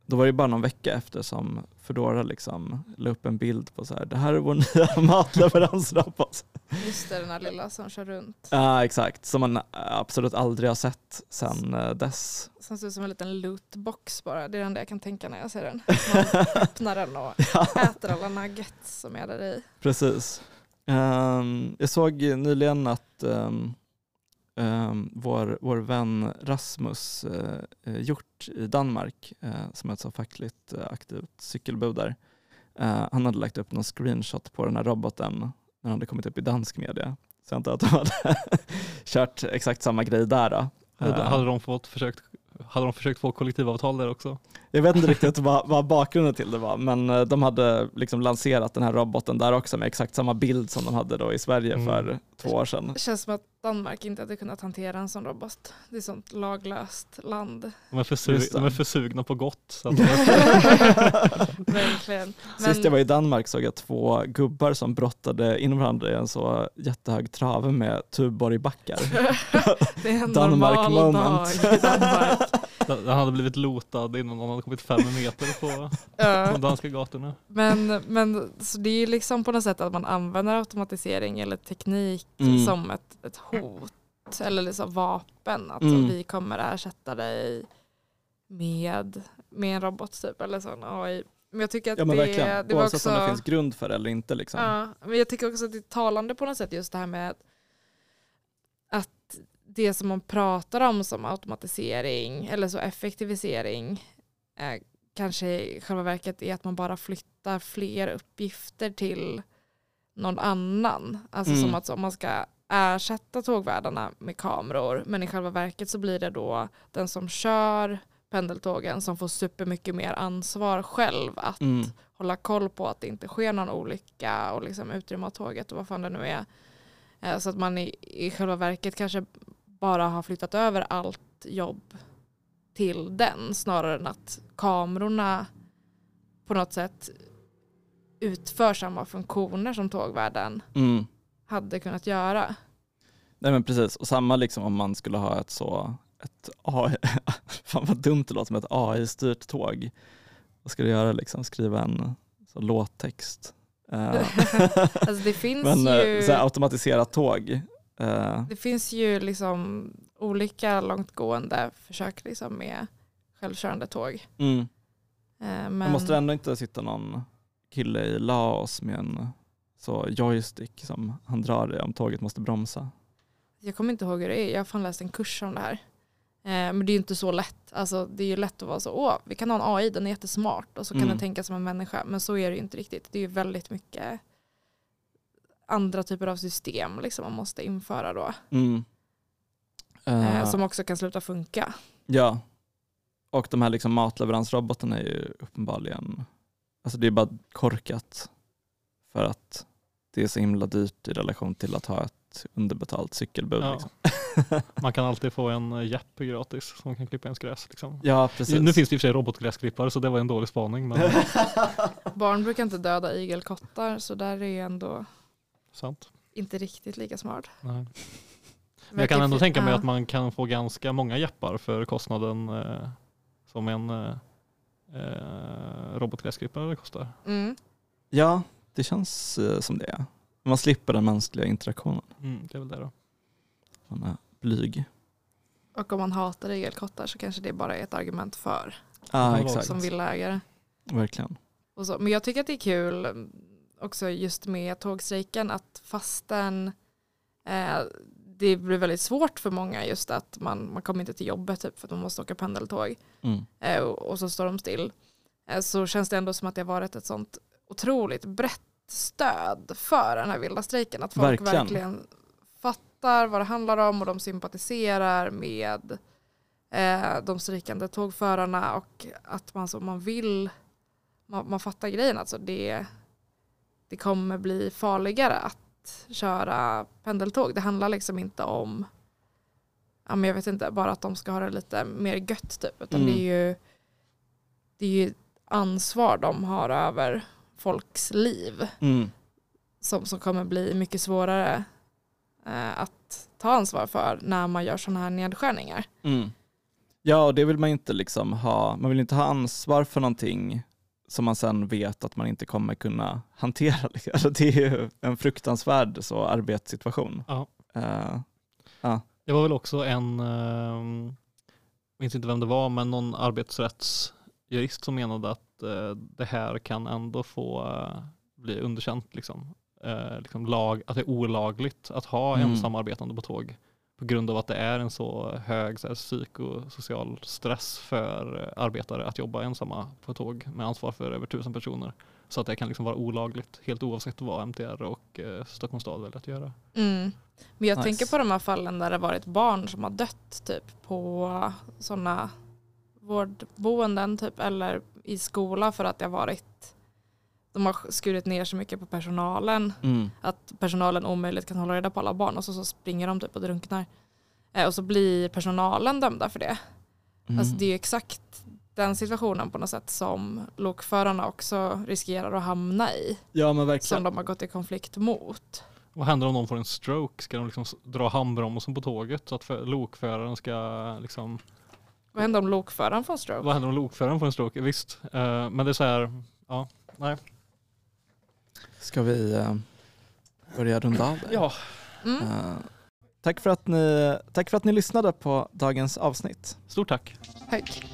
då var det bara någon vecka efter som Foodora liksom la upp en bild på så här, det här är vår nya matleveransrobot. Just det, den här lilla som kör runt. Ja, exakt. Som man absolut aldrig har sett sedan eh, dess. Som ser ut som en liten lootbox bara. Det är det enda jag kan tänka när jag ser den. Man öppnar den och ja, äter alla nuggets som är där i. precis. Ehm, jag såg nyligen att ehm, ehm, vår, vår vän Rasmus uh, Hjort i Danmark, eh, som är ett så fackligt eh, aktivt cykelbud där, eh, han hade lagt upp någon screenshot på den här roboten när den hade kommit upp i dansk media. Så jag antar att de hade kört exakt samma grej där. Då. Hade, Eh, hade de fått försökt hade de försökt få kollektivavtal där också? Jag vet inte riktigt vad, vad bakgrunden till det var, men eh, de hade liksom lanserat den här roboten där också med exakt samma bild som de hade då i Sverige Mm. för två år sedan. Det känns som att Danmark inte hade kunnat hantera en sån robot. Det är sånt laglöst land. De är för, Just su- det. de är för sugna på gott. Så att Verkligen. Sist jag var i Danmark såg jag två gubbar som brottade in varandra i en så jättehög trave med Tuborgbackar. det är en Danmark normal moment. dag i Danmark. Den hade blivit lotad innan de hade kommit fem meter på de danska gatorna. Men, men så det är ju liksom på något sätt att man använder automatisering eller teknik Mm. som ett, ett hot eller liksom vapen. Att Mm. vi kommer ersätta dig med, med en robot typ eller sån AI. Men jag tycker att Ja men det, verkligen, det var oavsett också, om det finns grund för det eller inte. Liksom. ja, men jag tycker också att det är talande på något sätt just det här med att det som man pratar om som automatisering eller så effektivisering eh, kanske i själva verket är att man bara flyttar fler uppgifter till någon annan. Alltså Mm. som att om man ska ersätta tågvärdarna med kameror men i själva verket så blir det då den som kör pendeltågen som får supermycket mer ansvar själv att Mm. hålla koll på att det inte sker någon olycka och liksom utrymma tåget och vad fan det nu är. Eh, Så att man i, i själva verket kanske bara har flyttat över allt jobb till den snarare än att kamerorna på något sätt utför samma funktioner som tågvärden Mm. hade kunnat göra. Nej men precis, och samma liksom om man skulle ha ett så, ett AI, fan vad dumt det låter som ett AI-styrt tåg. Vad ska du göra liksom, skriva en så, låttext? Eh, Alltså det finns men ju eh, så här, automatiserat tåg. Eh, Det finns ju liksom olika långtgående försök liksom med självkörande tåg. mm. Eh, Men, Men måste det ändå inte sitta någon kille i Laos med en så joystick som han drar i om tåget måste bromsa? Jag kommer inte ihåg hur det är. Jag har fan läst en kurs om det här. Eh, Men det är ju inte så lätt. Alltså, det är ju lätt att vara så, åh, vi kan ha en AI, den är jättesmart och så kan Mm. den tänka som en människa. Men så är det ju inte riktigt. Det är ju väldigt mycket andra typer av system liksom man måste införa då. Mm. Eh, Som också kan sluta funka. Ja, och de här liksom matleveransrobotarna är ju uppenbarligen, alltså det är bara korkat för att det är så himla dyrt i relation till att ha ett underbetalt cykelbud. Ja. Liksom. Man kan alltid få en eh, japp gratis som kan klippa ens gräs. Liksom. Ja, precis. Nu finns det i och för sig robotgräsklippare så det var en dålig spaning. Men Barn brukar inte döda igelkottar så där är ju ändå sant. inte riktigt lika smart. Nej. Men jag kan ändå tänka mig ja. att man kan få ganska många jappar för kostnaden eh, som en eh, robotgräsklippare kostar. Mm. Ja, det känns eh, som det. Man slipper den mänskliga interaktionen. Mm, det är väl det då. Man är blyg. Och om man hatar igelkottar så kanske det bara är ett argument för vara exakt. som villaägare. Verkligen. Och så. Men jag tycker att det är kul också just med tågstrejken att fastän eh, det blir väldigt svårt för många just att man, man kommer inte till jobbet typ för att man måste åka pendeltåg Mm. eh, och, och så står de still. Eh, så känns det ändå som att det har varit ett sånt otroligt brett stöd för den här vilda strejken. Att folk Verkligen. verkligen, fattar vad det handlar om och de sympatiserar med eh, de strejkande tågförarna och att man så man vill, man, man fattar grejen alltså det, det kommer bli farligare att köra pendeltåg. Det handlar liksom inte om, ja men jag vet inte, bara att de ska ha det lite mer gött typ, utan Mm. det är ju det är ju ansvar de har över folks liv Mm. som, som kommer bli mycket svårare eh, att ta ansvar för när man gör sådana här nedskärningar. Mm. Ja, och det vill man inte liksom ha. Man vill inte ha ansvar för någonting som man sen vet att man inte kommer kunna hantera. Alltså, det är ju en fruktansvärd så, arbetssituation. Ja. Eh, Det var väl också en, eh, jag minns inte vem det var, men någon arbetsrättsjurist som menade att eh, det här kan ändå få eh, bli underkänt. Liksom. Liksom lag, att det är olagligt att ha Mm. ensamarbetande på tåg på grund av att det är en så hög så här, psykosocial stress för eh, arbetare att jobba ensamma på tåg med ansvar för över tusen personer. Så att det kan liksom vara olagligt helt oavsett vad MTR och eh, Stockholms stad väljer att göra. Mm. Men jag Nice. tänker på de här fallen där det varit barn som har dött typ på sådana vårdboenden typ eller i skola för att det har varit de har skurit ner så mycket på personalen Mm. att personalen omöjligt kan hålla reda på alla barn och så, så springer de typ och drunknar. Eh, och så blir personalen dömda för det. Mm. Alltså det är ju exakt den situationen på något sätt som lokförarna också riskerar att hamna i. ja men Som verkligen. de har gått i konflikt mot. Vad händer om någon får en stroke? Ska de liksom dra handbromsen på tåget så att för, lokföraren ska liksom... Vad händer om lokföraren får en stroke? Vad händer om lokföraren får en stroke? Visst, eh, men det är så här, ja, nej. Ska vi eh, börja runda av? Ja. Mm. Eh, tack, för att ni, tack för att ni lyssnade på dagens avsnitt. Stort tack. Tack.